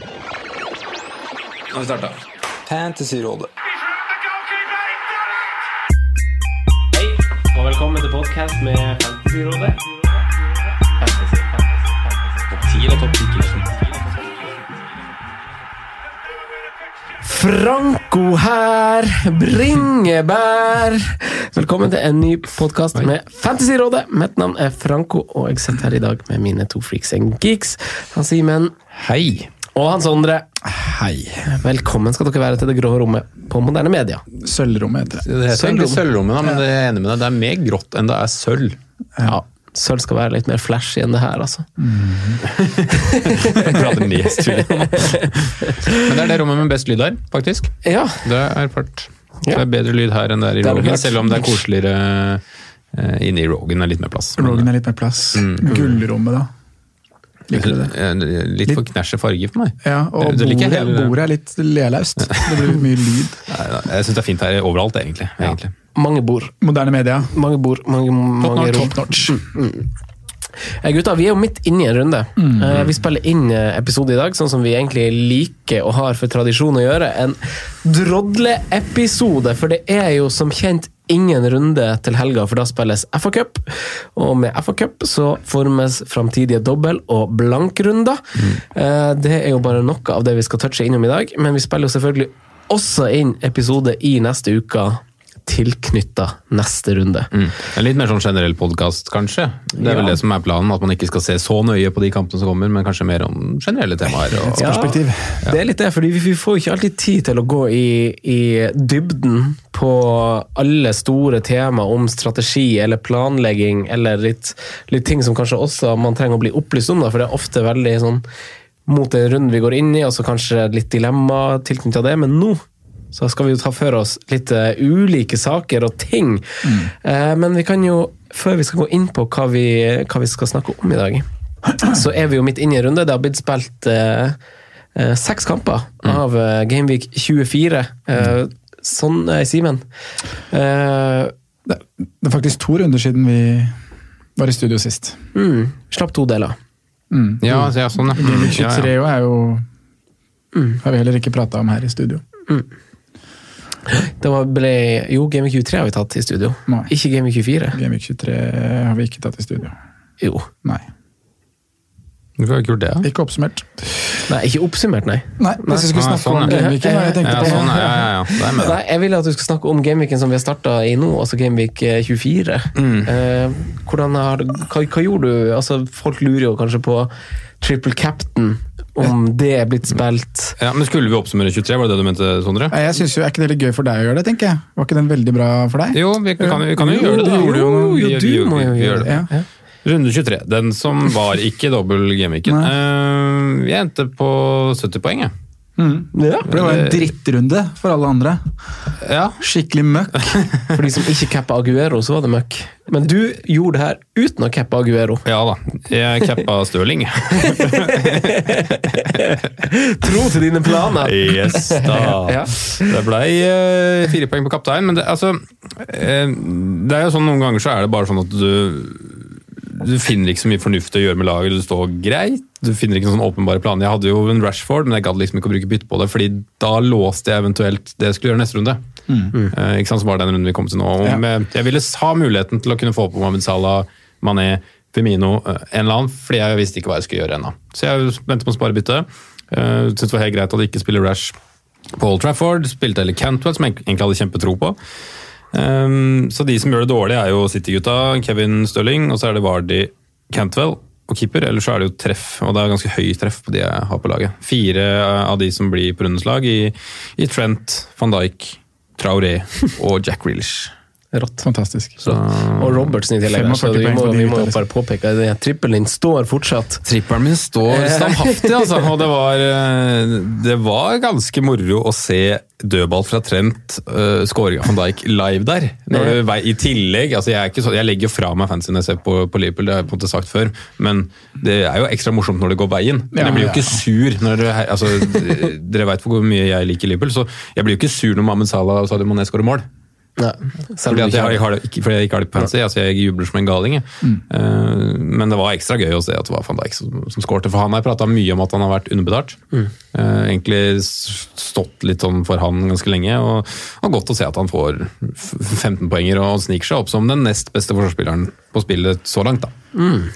Nå har vi starta. Fantasyrådet. Hei, og velkommen til podcast med Fantasyrådet. Fantasy, fantasy, fantasy. Topp 10 eller topp 10 Franco her, bringebær. Velkommen til en ny podkast med Fantasyrådet. Mitt navn er Franco, og jeg sitter her i dag med mine to freaks and geeks. Han Simen Hei. Og Hans Sondre. Hei. Velkommen skal dere være til det grå rommet på moderne media. Sølvrommet heter det. Det heter egentlig sølvrommet, da, men det er jeg enig med deg. Det er mer grått enn det er sølv. Ja, Sølv skal være litt mer flashy enn det her, altså. Jeg prater mest tull. Men det er det rommet med best lyd her, faktisk. Ja, Det er fart. Det er bedre lyd her enn det er i Rogan, selv om det er koseligere inni inne i Rogan. er litt mer plass. Rogan er litt mer plass. Gullrommet, da. Liker du det? Litt for knæsj farge for meg. Ja, og bordet, heller. bordet er litt lelaust. Det blir mye lyd. Jeg syns det er fint her overalt, egentlig. egentlig. mange bord. Moderne media. Mange bord, mange, mange. Top notch. Eh, Gutta, vi er jo midt inne i en runde. Eh, Vi spiller inn eh, episode i dag, sånn som vi egentlig liker og har for tradisjon å gjøre. En drodleepisode, for det er jo som kjent ingen runde til helga, for da spilles FA Cup. Og med FA Cup så formes framtidige dobbel- og blankrunder. Mm. Det er jo bare noe av det vi skal touche innom i dag, men vi spiller jo selvfølgelig også inn episode i neste uke tilknytta neste runde. Mm. En litt mer sånn generell podkast, kanskje. Det er vel Ja. det som er planen, at man ikke skal se så nøye på de kampene som kommer, men kanskje mer om generelle temaer. Og, Ja, perspektiv. Det er litt det, fordi vi vi får ikke alltid tid til å gå i, i dybden på alle store tema om strategi eller planlegging, eller litt, litt ting som kanskje også man trenger å bli opplyst om, da, for det er ofte veldig sånn mot den runden vi går inn i, og så kanskje litt dilemma tilknyttet det, men nå så skal vi jo ta for oss litt eh, ulike saker og ting. Eh, men vi kan jo, før vi skal gå inn på hva vi, hva vi skal snakke om i dag, så er vi jo midt inne i en runde. Det har blitt spilt eh, eh, seks kamper av eh, Gameweek 24. Eh, sånn, eh, Simen. Eh, Det det er faktisk to runder siden vi var i studio sist. mm, slapp to deler. Mm. ja, ja, sånn, ja. Gameweek Ja, 23 ja. jo er jo Har vi heller ikke prata om her i studio. Det var, ble, jo, Gameweek 23 har vi tatt i studio. Nei. Ikke Gameweek 24. Gameweek 23 har vi ikke tatt i studio. Jo. Nei. Du har ikke gjort det? Ja. Ikke oppsummert. Nei, ikke oppsummert, nei. Nei, hvis vi skulle Nei, snakke sånn, om. Gameweeken, jeg tenkte Ja, på sånn, ja, ja, ja. Det. Nei, Jeg vil at du skal snakke om gameweeken som vi har starta i nå, altså Gameweek eh, 24. Mm. Eh, hvordan har, hva, hva gjorde du? Altså, folk lurer jo kanskje på Triple Captain, om det er blitt spilt. Ja, men Skulle vi oppsummere 23, var det det du mente, Sondre? Jeg synes jo, Er ikke det litt gøy for deg å gjøre det, tenker jeg? Var ikke den veldig bra for deg? Jo, vi kan, vi kan jo Jo, gjøre det. da. Jo, jo jo, du må jo gjøre det. Ja. Runde 23, den som var ikke dobbel gameweeken. Uh, jeg endte på 70 poeng, jeg. Mm. Ja. For det var en drittrunde for alle andre. Ja. Skikkelig møkk. For de som ikke cappa Aguero, så var det møkk. Men du gjorde det her uten å cappe Aguero. ja da. Jeg cappa Stirling. Tro til dine planer! Yes, da. Ja. Det ble eh, fire poeng på kaptein, men det, altså eh, Det er jo sånn Noen ganger så er det bare sånn at du du finner ikke så mye fornuftig å gjøre med laget. du står greit. Du finner ikke noen åpenbare planer. Jeg hadde jo en Rashford, men jeg gadd liksom ikke å bruke bytte på det, fordi da låste jeg eventuelt det jeg skulle gjøre neste runde. Eh, ikke sant, så var det den runden vi kom til nå. Ja. med, jeg ville ha muligheten til å kunne få på Mohamed Salah, Mané, Femino, eh, en eller annen, fordi jeg visste ikke hva jeg skulle gjøre ennå. Så jeg venter på å spare bytte. Uh, Syns det var helt greit at jeg ikke spiller Rash på Old Trafford. Spilte heller Cantwell, som jeg egentlig hadde kjempetro på. Um, så de som gjør det dårlig, er jo City-gutta, Kevin Stirling, og så er det Vardy, Cantwell og keeper. Ellers så er det jo treff, og det er ganske høy treff på de jeg har på laget. Fire av de som blir på rundens lag, i, i Trent, van Dijk, Traoré og Jack Grealish. Rått. Fantastisk. Så Og Robertsen i tillegg. Så vi må, vi må bare påpeke at trippelen din står fortsatt. Trippelen min står standhaftig, altså. Og det var, eh, det var ganske moro å se dødball fra Trent, uh, skåringa van Dijk, live der. Når du, I tillegg, altså jeg, er ikke så, jeg legger fra meg fancy når jeg ser på, på Liverpool, det har jeg på en måte sagt før, men det er jo ekstra morsomt når det går veien. Men jeg blir jo ikke sur når det, altså, Dere veit hvor mye jeg liker Liverpool, så jeg blir jo ikke sur når Mohammed Salah og Sadio Mané skårer mål. Fordi, om jeg, jeg har det ikke, fordi jeg ikke har det på fancy. Altså jeg jubler som en galing. Mm. Uh, men det var ekstra gøy å se at det var van Dijk som, som skårte. For han har prata mye om at han har vært underbetalt. Eh, egentlig stått litt sånn for han ganske lenge. Og, og godt å se at han får 15 poenger og sniker seg opp som den nest beste forsvarsspilleren på spillet så langt. da.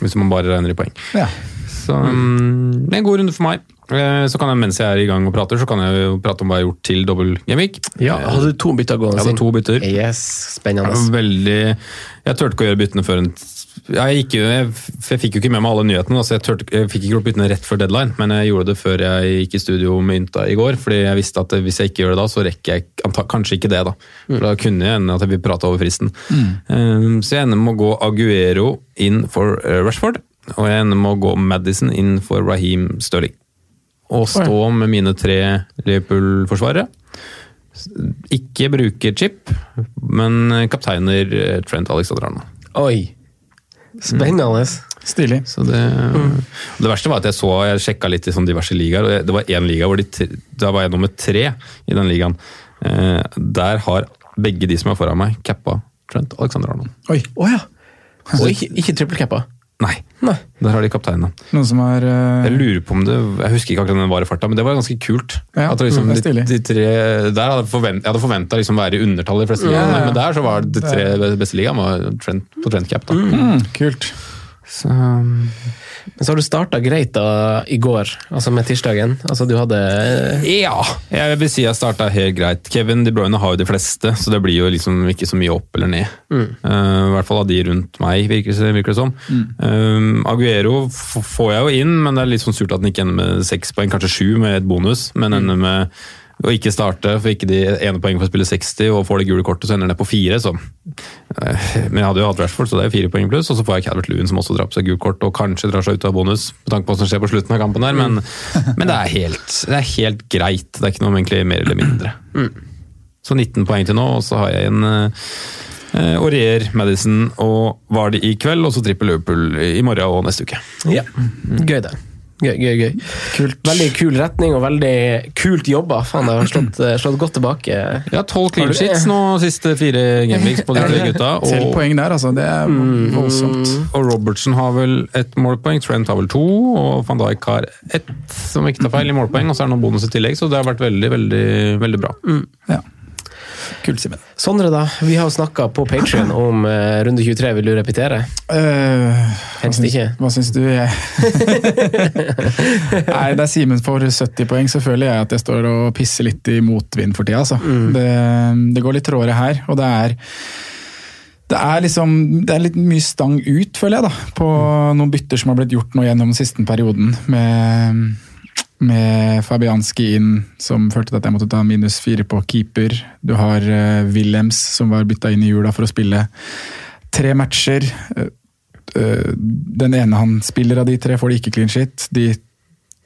Hvis man bare regner i poeng. Ja. Så um, det er en god runde for meg. Eh, Så kan jeg, Mens jeg er i gang og prater, så kan jeg jo prate om hva jeg har gjort til dobbel Gamevik. Ja, hadde du to bytter gående? Jeg hadde to bytter. Yes, spennende. Jeg var veldig Jeg turte ikke å gjøre byttene før en jeg, gikk, jeg, jeg fikk jo ikke med meg alle nyhetene, så jeg, tørte, jeg fikk ikke gjort byttene rett før deadline, men jeg gjorde det før jeg gikk i studio med Ynta i går, fordi jeg visste at hvis jeg ikke gjør det da, så rekker jeg anta, kanskje ikke det. Da For da kunne jeg ende at jeg vil prate over fristen. Um, så jeg ender med å gå Aguero inn for eh, Rashford, og jeg ender med å gå Madison inn for Raheem Stirling. Og stå med mine tre Liverpool-forsvarere. Ikke bruker chip, men kapteiner eh, Trent Alexander Arnold. Oi. Spennende. Stilig. Så det, det verste var at jeg så, jeg sjekka litt i sånn diverse ligaer, og det var én liga hvor de, da var jeg nummer tre i den ligaen. Eh, der har begge de som er foran meg, cappa Trent Alexander Arnold. Oi, oh, ja. Og ikke, ikke trippelcappa? Nei, Nei. der har de kapteinene. noen som er... Uh... Jeg lurer på om det Jeg husker ikke akkurat den var i farta, men det var ganske kult. Ja, at det liksom, det de, de tre, der hadde forvent, jeg hadde forventa liksom være i undertall i de fleste Ja, ja. men der så var det de tre beste ligaene på Trent Cap. Da. mm, Kult. Så, um, Men så har du starta greit da i går, altså med tirsdagen. Altså du hadde Ja, jeg vil si jeg starta helt greit. Kevin De Bruyne har jo de fleste, så det blir jo liksom ikke så mye opp eller ned. Eh, I hvert fall av de rundt meg, virker, det- virker det som. Um, Aguero f får jeg jo inn, men det er litt sånn surt at den ikke ender med seks poeng, kanskje sju med et bonus, men ender med å ikke starte, for ikke de ene poeng for å spille 60, og får det gule kortet, så ender det på fire. Så. Eh, Men jeg hadde jo hatt Rashford, så det er fire poeng pluss. Og så får jeg Calvert Lewin, som også drar på seg gult kort, og kanskje drar seg ut av bonus, med tanke på hva som skjer på slutten av kampen der, men, men det, er helt, det er helt greit. Det er ikke noe egentlig mer eller mindre. Så 19 poeng til nå, og så har jeg en uh, Aurier, Madison og Vardy i kveld, og så trippel Liverpool i morgen og neste uke. Ja. Gøy, det. Gøy, gøy, gøy. Kult. Veldig kul retning og veldig kult jobba. Faen, jeg har slått, eh, slått godt tilbake. Ja, tolv clean sheets nå siste fire gameweeks på de tre gutta. Selv Og, poeng der, altså. Det er voldsomt. og Robertson har vel ett målpoeng, Trent har vel to, og van Dijk har ett, som ikke tar feil, i målpoeng. Og så er det noen bonus i tillegg, så det har vært veldig, veldig, veldig bra. Ja. Kult, Simen. Sondre, da. Vi har snakka på Patrion om uh, runde 23. Vil du repetere? Uh, Helst ikke. Hva syns du? Jeg... Nei, Der Simen får 70 poeng, så føler jeg at jeg står og pisser litt i motvind for tida. Altså. Det, det går litt trådere her, og det er det er liksom, det er litt mye stang ut, føler jeg, da, på noen bytter som har blitt gjort nå gjennom den siste perioden. Med, med Fabianski inn, som førte til at jeg måtte ta minus fire på keeper. Du har uh, Wilhelms, som var bytta inn i jula for å spille tre matcher. Uh, eh, den ene han spiller av de tre, får de ikke clean shit. De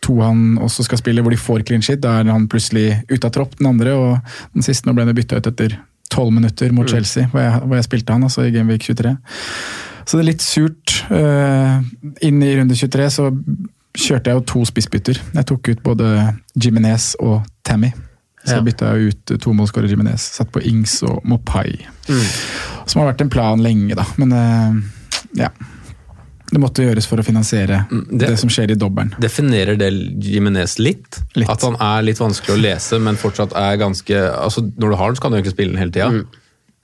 to han også skal spille, hvor de får clean shit, da er han plutselig ute av tropp, den andre. Og den siste nå ble det bytta ut etter tolv minutter mot Chelsea, hvor jeg, hvor jeg spilte han, altså i Gameweek 23. Så det er litt surt. Uh, inn i runde 23 så kjørte jeg jo to spissbytter. Jeg tok ut både Jiminez og Tammy. Så Ja. bytta jeg ut to målskårere Jiminez. Satt på Ings og Mopai. Som har vært en plan lenge, da. Men eh, ja. Det måtte gjøres for å finansiere det- det, som skjer i dobbelen. Definerer det Jimenez litt? Litt. At han er litt vanskelig å lese, men fortsatt er ganske altså Når du har den, så kan du egentlig spille den hele tida.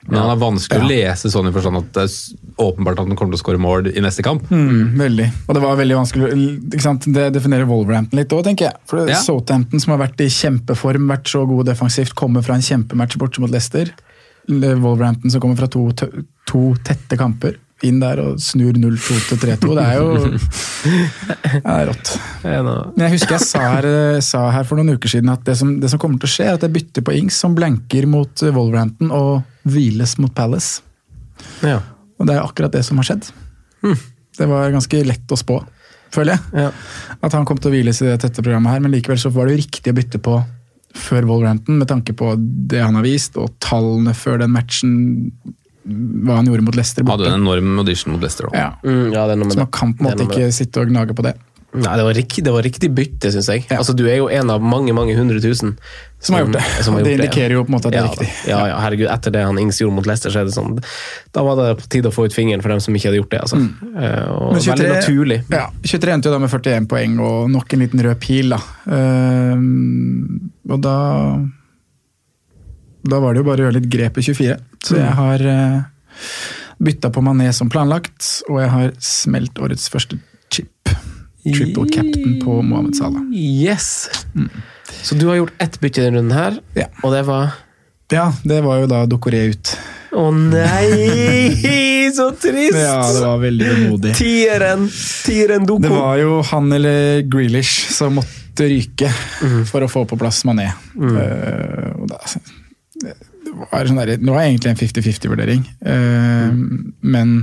Men han er vanskelig å lese sånn i forstand at det er åpenbart at han kommer til å skåre mål i neste kamp. Mm, veldig. Og det var veldig vanskelig ikke sant? Det definerer Wolverhampton litt òg, tenker jeg. For det Ja. Southampton, som har vært i kjempeform, vært så gode defensivt, kommer fra en kjempematch borte mot Leicester. Er Wolverhampton som kommer fra to, to tette kamper. Inn der og snur 0-2 til 3-2. Det er jo det er rått. Men jeg husker jeg sa her, eh, sa her for noen uker siden at det som, det som kommer til å skje, er at jeg bytter på Ings som blanker mot Wolverhampton og hviles mot Palace. Ja. Og det er akkurat det som har skjedd. Det var ganske lett å spå, føler jeg. Ja. At han kom til å hviles i det tette programmet her, men likevel så var det jo riktig å bytte på før Wolverhampton, med tanke på det han har vist, og tallene før den matchen, hva han gjorde mot Leicester Hadde en enorm audition mot Leicester òg. Ja. Mm, ja, Så man kan på en måte ikke sitte og gnage på det. Nei, det var, riktig, det var riktig bytte, syns jeg. Ja. Altså, du er jo en av mange mange hundre tusen Som har gjort det. som har gjort det indikerer jo på en måte at det er ja, riktig. Ja, ja, herregud. Etter det han Ings gjorde mot Leicester, så er det sånn Da var det på tide å få ut fingeren for dem som ikke hadde gjort det. Altså. Mm. og Mm. 23 veldig naturlig. Ja, 23 endte jo da med 41 poeng og nok en liten rød pil, da. Uh, og da Da var det jo bare å gjøre litt grep i 24. Så Mm. jeg har uh, bytta på Mané som planlagt, og jeg har smelt årets første. Triple captain på Mohammed Salah. Yes! Så du har gjort ett bytte i denne runden her, Ja. og det var Ja, det var jo da Dokoré ut. Å nei! Så trist! Ja, det var veldig vemodig. Tieren! Tieren Doko. Det var jo han eller Grealish som måtte ryke for å få på plass Mané. Eh, og da, det, var sånn der, det var egentlig en 50-50-vurdering, Eh, men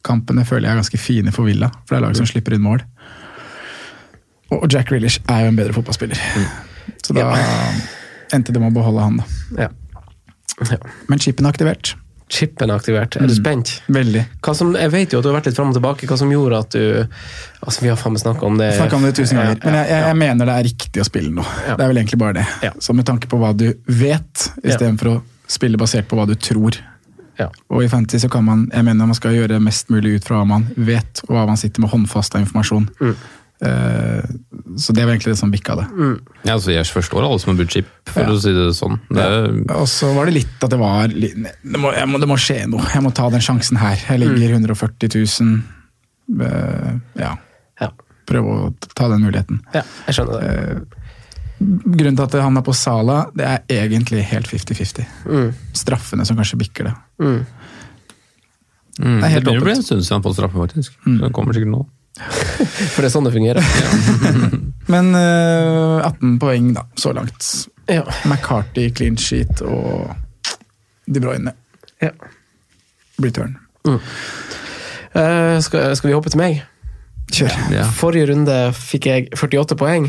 Bournemouth-Tottenham-kampene føler jeg er ganske fine for Villa, for det er lag som slipper inn mål. Og Jack Rilish er jo en bedre fotballspiller, så da endte det med å beholde han. da. Ja. ja. Men chipen er aktivert. Chipen er aktivert. Er du spent? Veldig. Hva som, jeg vet jo at du har vært litt fram og tilbake. Hva som gjorde at du Altså, Vi har faen meg snakka om det Snakka om det tusen ganger. Men jeg, jeg, jeg mener det er riktig å spille nå. Ja. Det er vel egentlig bare det. Ja. Så med tanke på hva du vet, istedenfor å spille basert på hva du tror. Ja. Og i Fantasy så kan man jeg mener man skal gjøre mest mulig ut fra hva man vet, og hva man sitter med håndfast av informasjon. Mm. Uh, så det var egentlig det som bikka det. Ja, altså, jeg forstår alle som har brukt chip, for Ja. å si det sånn. Det Ja. Og så var det litt at det var det, må, jeg må, det må skje noe. Jeg må ta den sjansen her. Jeg ligger 140 000. Uh, ja, ja. prøve å ta den muligheten. ja jeg skjønner det. Eh, Grunnen til at han er på Sala, det er egentlig helt 50-50. Mm. Straffene som kanskje bikker det. Mm. mm, Det er det helt begynner å bli en stund siden han får fått straffe, faktisk. Mm. det kommer sikkert nå. For det er sånn det fungerer. Men uh, 18 poeng, da, så langt. Ja. McCarty clean sheet og De Bruyne ja. return. Uh, skal, skal vi hoppe til meg? Kjør. Ja. Forrige runde fikk jeg 48 poeng.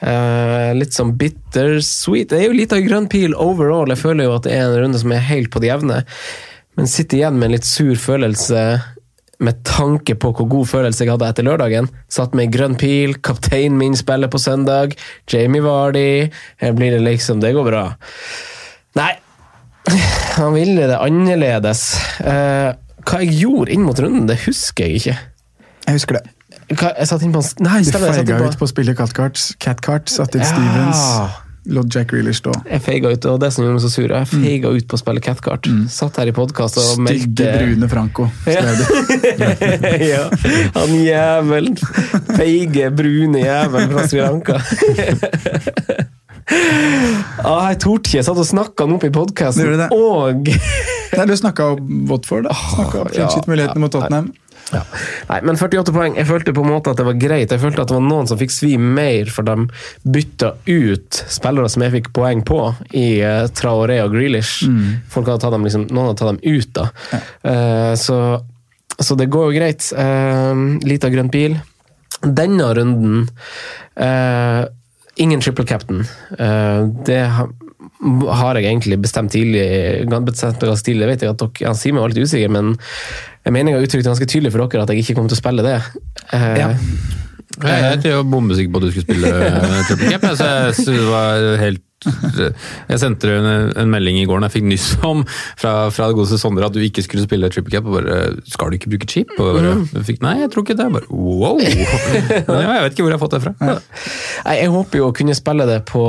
Eh, litt sånn bittersweet. Det er jo litt av grønn pil overall. Jeg føler jo at det er en runde som er helt på det jevne. Men sitter igjen med en litt sur følelse med tanke på hvor god følelse jeg hadde etter lørdagen. Satt med grønn pil, kapteinen min spiller på søndag, Jamie Vardy Her blir det liksom Det går bra. Nei, han ville det annerledes. Uh, hva jeg gjorde inn mot runden, det husker jeg ikke. Jeg husker det. Jeg satt inn på en Nei, Du stemmer. Jeg feiga ut på å spille Catcart, Catcart satt inn Ja. Stevens. Lot Jack Reelish stå. Jeg feiga ut, og det som gjorde meg så sur. Jeg feiga ut på å spille Catcart. Satt her i podkast og meldte... Stygge Brune Franco, skrev du. ja, han jævelen. Feige, brune jævel fra Sri Lanka. ah, jeg torde ikke. Jeg satt og snakka han opp i Du podkasten, og Nei, du snakka om Watford, da. Snakka om ja, mulighetene mot Tottenham. Ja. Nei, men 48 poeng. Jeg følte på en måte at det var greit. Jeg følte at det var noen som fikk svi mer, for de bytta ut spillere som jeg fikk poeng på, i uh, Traoré og Grealish. Folk hadde tatt dem liksom, noen hadde tatt dem ut, da. Eh, så, så det går jo greit. Uh, Lita grønn pil. Denne runden uh, Ingen triple captain. Uh, det har jeg egentlig bestemt tidlig. bestemt tidlig. Jeg vet ikke at dere, han Simen var litt usikker, men jeg mener jeg har uttrykt ganske tydelig for dere at jeg ikke kommer til å spille det. Uh, Ja. Jeg, jeg, jeg var bombesikker på at du skulle spille eh, Triple Cap, så jeg var helt jeg sendte deg en, en melding i går når jeg fikk nyss om fra, fra det godeste Sondre at du ikke skulle spille triple cap. og bare, Skal du ikke bruke chip? Og bare, jeg fikk, Nei, jeg tror ikke det. Jeg bare, wow! Ja, jeg vet ikke hvor jeg har fått det fra. Nei, Jeg håper jo å kunne spille det på,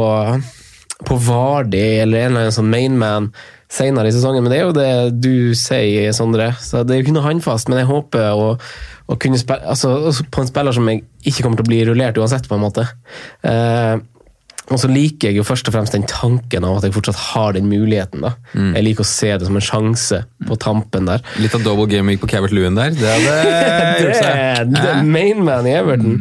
på Vardi eller en eller annen sånn mainman senere i sesongen, men det er jo det du sier, Sondre. Så det er jo ikke noe håndfast, men jeg håper å, å kunne spille altså, på en spiller som jeg ikke kommer til å bli rullert uansett, på en måte. Eh, og så liker jeg jo først og fremst den tanken av at jeg fortsatt har den muligheten. da. Jeg liker å se det som en sjanse på tampen der. Litt av double gaming på Cavert Lewin der. Det hadde gjort det seg. the main man i Everton.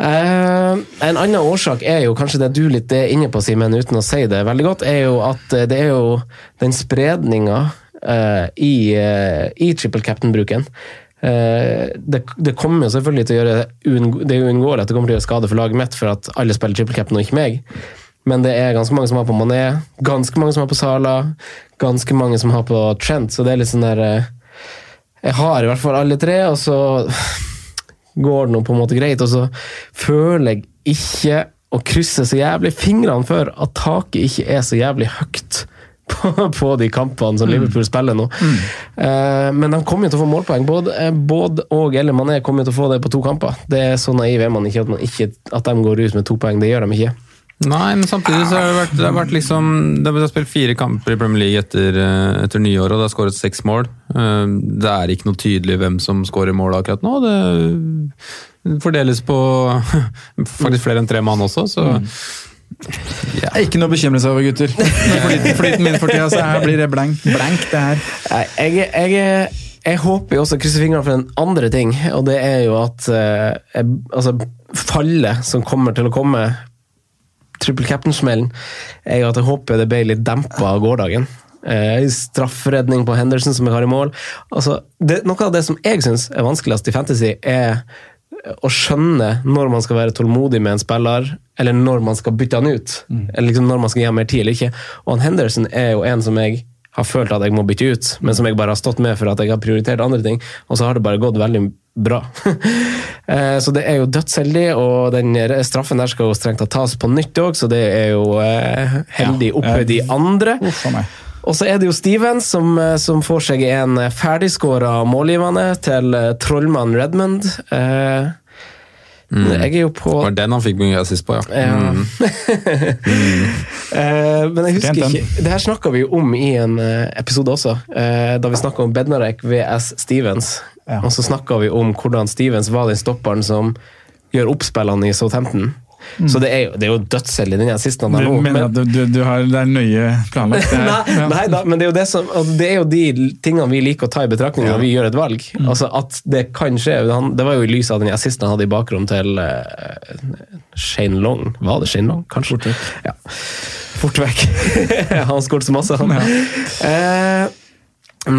Eh, en annen årsak er jo kanskje det du litt er inne på, Simen, uten å si det veldig godt, er jo at eh, det er jo den spredninga eh, i, i triple captain-bruken. Eh, det, det kommer jo selvfølgelig til å gjøre Det er uunngåelig at det kommer til å gjøre skade for laget mitt for at alle spiller triple captain og ikke meg. Men det er ganske mange som har på Mané, ganske mange som har på Sala, ganske mange som har på Trent, så det er litt sånn der Jeg har i hvert fall alle tre, og så går det nå på en måte greit. Og så føler jeg ikke å krysse så jævlig fingrene for at taket ikke er så jævlig høyt. På, på de kampene som Liverpool spiller nå. Eh, men de kommer jo til å få målpoeng. Både, eh, både og eller Mané kommer jo til å få det på to kamper. Det er Så naiv er man ikke at, man ikke at de går ut med to poeng. Det gjør de ikke. Nei, men samtidig så har det vært, det har vært liksom Det har spilt fire kamper i Premier League etter, eh, etter nyåret, og det har skåret seks mål. Eh, Det er ikke noe tydelig hvem som skårer mål akkurat nå. Det fordeles på faktisk flere enn tre mann også, så Det er ikke noe å bekymre seg over, gutter. Flyten, flyten min for tida, så her blir det blank, blank det her. Jeg, jeg, jeg håper jo også å krysse fingrene for en andre ting, og det er jo at eh, jeg, altså, fallet som kommer til å komme, triple captain-smellen, er jo at jeg håper det ble litt dempa av gårsdagen. Eh, strafferedning på Henderson som jeg har i mål. Altså, det, noe av det som jeg syns er vanskeligst i Fantasy, er å skjønne når man skal være tålmodig med en spiller, eller når man skal bytte han ut. Eller liksom når man skal gi ham mer tid eller ikke. Og han Henderson er jo en som jeg har følt at jeg må bytte ut, men som jeg bare har stått med for at jeg har prioritert andre ting, og så har det bare gått veldig bra. Eh, så det er jo dødsheldig, og den straffen der skal jo strengt tatt tas på nytt òg, så det er jo eh, heldig oppe de andre. Uff. Og så er det jo Stevens som, eh, som får seg en ferdigskåra målgivende til eh, trollmann Redmond. Eh, Jeg er jo på det var den han fikk mye assist på, ja. ja. Mm. Eh, men jeg husker ikke Det her snakka vi jo om i en eh, episode også, eh, da vi snakka om Bednarek VS Stevens. Ja. Og så snakka vi om hvordan Stevens var den stopperen som gjør oppspillene i Southampton. Så det er jo, det er jo dødsheldig, den assisten han har nå. men- du, du, du har, det er nøye planlagt? Det her. Nei, Ja. nei da, men det er, jo det, som, altså, det er jo de tingene vi liker å ta i betraktning når vi gjør et valg. Altså At det kan skje. Han, det var jo i lys av den assisten han hadde i bakrom til uh, Shane Long. Var det Shane Long, kanskje? Fort vekk. Ja. Fort vekk. han skåret så masse, han. Eh,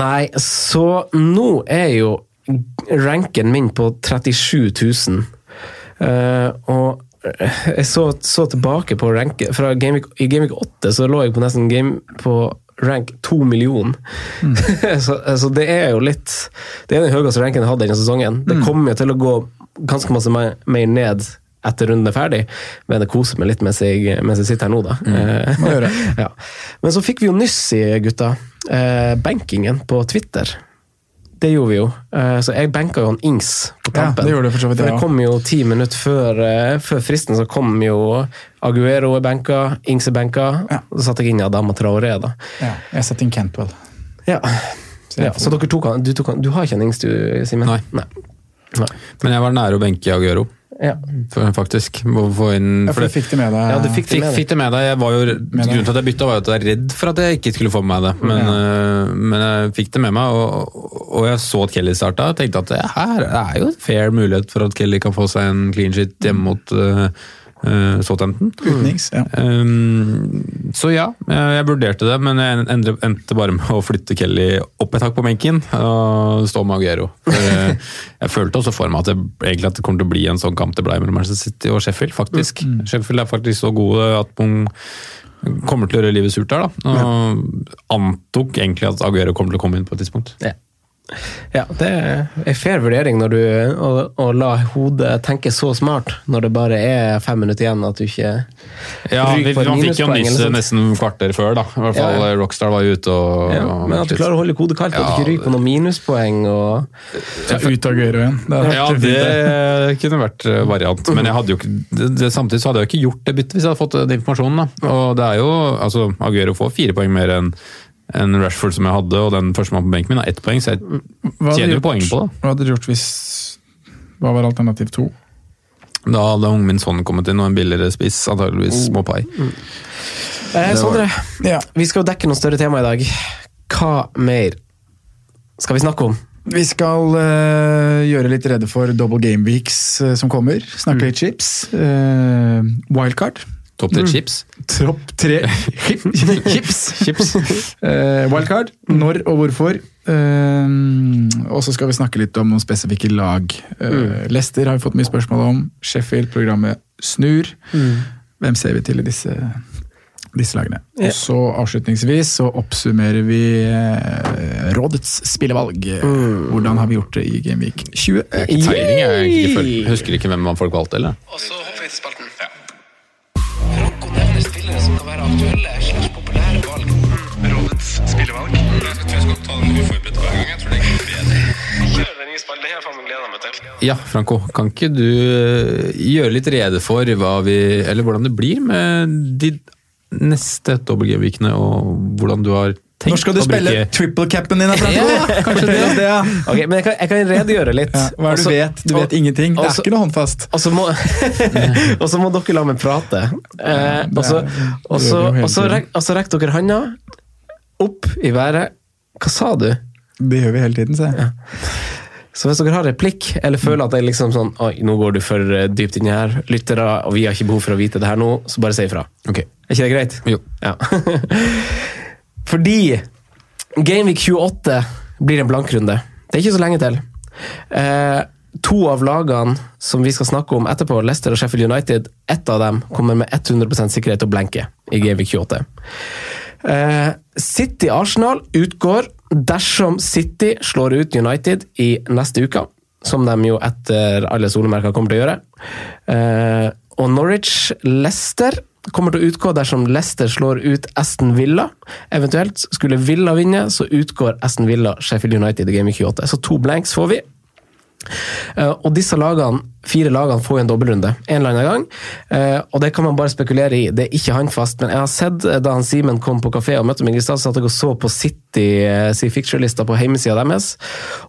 nei, så nå er jo ranken min på 37 000. Uh, og jeg så, så tilbake på ranken fra Gameweek, I Gameweek 8 så lå jeg på nesten game på rank 2 millioner. så, så det er jo litt Det er den høyeste ranken jeg hadde denne sesongen. Det kommer jo til å gå ganske masse mer, mer ned etter runden er ferdig, men det koser meg litt mens jeg, mens jeg sitter her nå, da. Mm. Ja. Men så fikk vi jo nyss i, gutta, eh, bankingen på Twitter. Det gjorde vi jo. Eh, så jeg benka jo han Ings på Ja, det for så vidt, For det kom jo ti minutter før, eh, før fristen, så kom jo Aguero er benka, Ings er benka. Ja. Så satte jeg inn Adama Traoré, da. Ja, jeg satte inn Cantwell. Ja. Så ja. Så dere tok han, du, tok han, du har ikke en Ings, du, Simen? Nei. Nei. Nei. Men jeg var nære å benke Aguero, Ja. faktisk. Må få inn, Ja, for du fikk det med deg. ja, du fikk Fikk, fikk det med deg. Jeg var jo, grunnen til at jeg bytta, var jo at jeg var redd for at jeg ikke skulle få med meg det. Men, øh, men jeg fikk det med meg, og, og jeg så at Kelly starta. og tenkte at det her er jo en fair mulighet for at Kelly kan få seg en clean shit hjemme mot øh, Southampton. Utenriks, ja. Um, så ja, jeg jeg vurderte det, men jeg endte, endte bare med å flytte Kelly opp et hakk på benken og stå med Aguero. Eh, jeg følte også for meg at det, egentlig at det kommer til å bli en sånn kamp det ble mellom Manchester City og Sheffield, faktisk. Sheffield er faktisk så gode at man kommer til å gjøre livet surt der, da. Og antok egentlig at Aguero kommer til å komme inn på et tidspunkt. Ja. Ja, det er en fair vurdering når du å, å la hodet tenke så smart når det bare er fem minutter igjen at du ikke Ja, vi, ryker på Man fikk jo nyss nesten kvarter før, da. I hvert fall Ja, ja. Rockstar var ute og Ja, og- men at du klarer å holde hodet kaldt, du ikke ryker på noen minuspoeng. Og, ja, ut av Aguero igjen. Det Ja, det kunne vært eh, variant. Men jeg hadde jo ikke, det, det, samtidig så hadde jeg jo ikke gjort det byttet hvis jeg hadde fått den informasjonen. Da. Og det er jo, altså, Aguero får fire poeng mer enn enn Rashford som jeg hadde, og den førstemann på benken min har ett poeng, så jeg tjener jo poeng på det. Hva hadde du gjort hvis Hva var alternativ to? Da hadde ungen min sånn kommet inn, og en billigere spiss, antakeligvis Mopai. eh, var- Sondre, Ja, vi skal jo dekke noen større tema i dag. Hva mer skal vi snakke om? Vi skal uh, gjøre litt redde for double game weeks uh, som kommer. Snakke litt chips. Uh, wildcard. Topp tre chips. Tropp tre chips. chips. Uh, wildcard. Når og hvorfor. Uh, og så skal vi snakke litt om noen spesifikke lag. Uh, Leicester har vi fått mye spørsmål om. Sheffield, programmet Snur. Hvem ser vi til i disse disse lagene. Og så avslutningsvis så oppsummerer vi rådets spillevalg. Hvordan har vi gjort det i Gameweek 20? Jeg, er egentlig ikke Husker ikke hvem man folk valgte, eller? Og så hopper være aktuelle slags populære valg. Rådets spillevalg. Jeg tror jeg skal ta den uforberedt hver gang. Jeg tror det er bedre. Kjør den nye spalten, det har jeg faen gleda meg til. Ja, Franco, kan ikke du eh, gjøre litt rede for hva vi, eller hvordan det blir med de neste dobbeltgameweekene, og hvordan du har tenkt Når skal du spille bruke triple capen din? Ja, kanskje det. det ja. Ok, men jeg kan, jeg kan redegjøre litt. Ja, hva er det du vet? Du vet og- ingenting. Det er så- ikke noe håndfast. Og så må, og så må dere la meg prate. Eh, og så- rekker dere handa opp i været. Hva sa du? Det gjør vi hele tiden, se. Så hvis dere har replikk, eller føler at det er liksom sånn Oi, nå går du for eh, dypt inn her, lyttere, og vi har ikke behov for å vite det her nå, så bare si ifra. Ok, Er ikke det greit? jo. Ja. Fordi Gameweek 28 blir en blankrunde. Det er ikke så lenge til. Eh, to av lagene som vi skal snakke om etterpå, Leicester og Sheffield United, ett av dem kommer med 100 sikkerhet å blenke i Gameweek 28. Eh, City-Arsenal utgår dersom City slår ut United i neste uke, som de jo etter alle solemerker kommer til å gjøre. Eh, og Norwich-Leicester kommer til å utgå dersom Leicester slår ut Aston Villa. Eventuelt skulle Villa vinne, så utgår Aston Villa Sheffield United i Game 28. Så to blanks får vi. Eh, og disse lagene, fire lagene får jo en dobbeltrunde en eller annen gang. Eh, og det kan man bare spekulere i. Det er ikke håndfast, men jeg har sett eh, da han Simen kom på kafé og møtte meg i stad, at jeg så på City eh, sin fixture-lista på hjemmesida deres.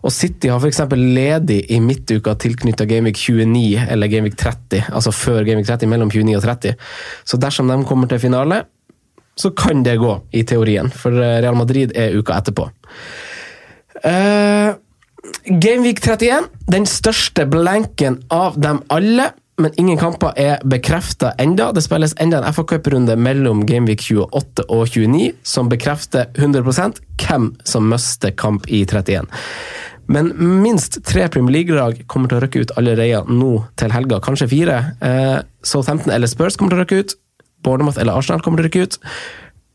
Og City har f.eks. ledig i midtuka tilknytta Gameweek 29 eller Gameweek 30, altså før Gameweek 30, mellom 29 og 30. Så dersom de kommer til finale, så kan det gå, i teorien. For eh, Real Madrid er uka etterpå. Uh, Gameweek 31, den største blanken av dem alle. Men ingen kamper er bekrefta enda. Det spilles enda en FA-cuprunde mellom Gameweek 28 og 29, som bekrefter 100% hvem som mister kamp i 31. Men minst tre Premier League-lag kommer til å rykke ut allerede nå til helga, kanskje fire. Eh, Southampton eller Spurs kommer til å rykke ut. Bournemouth eller Arsenal kommer til å rykke ut.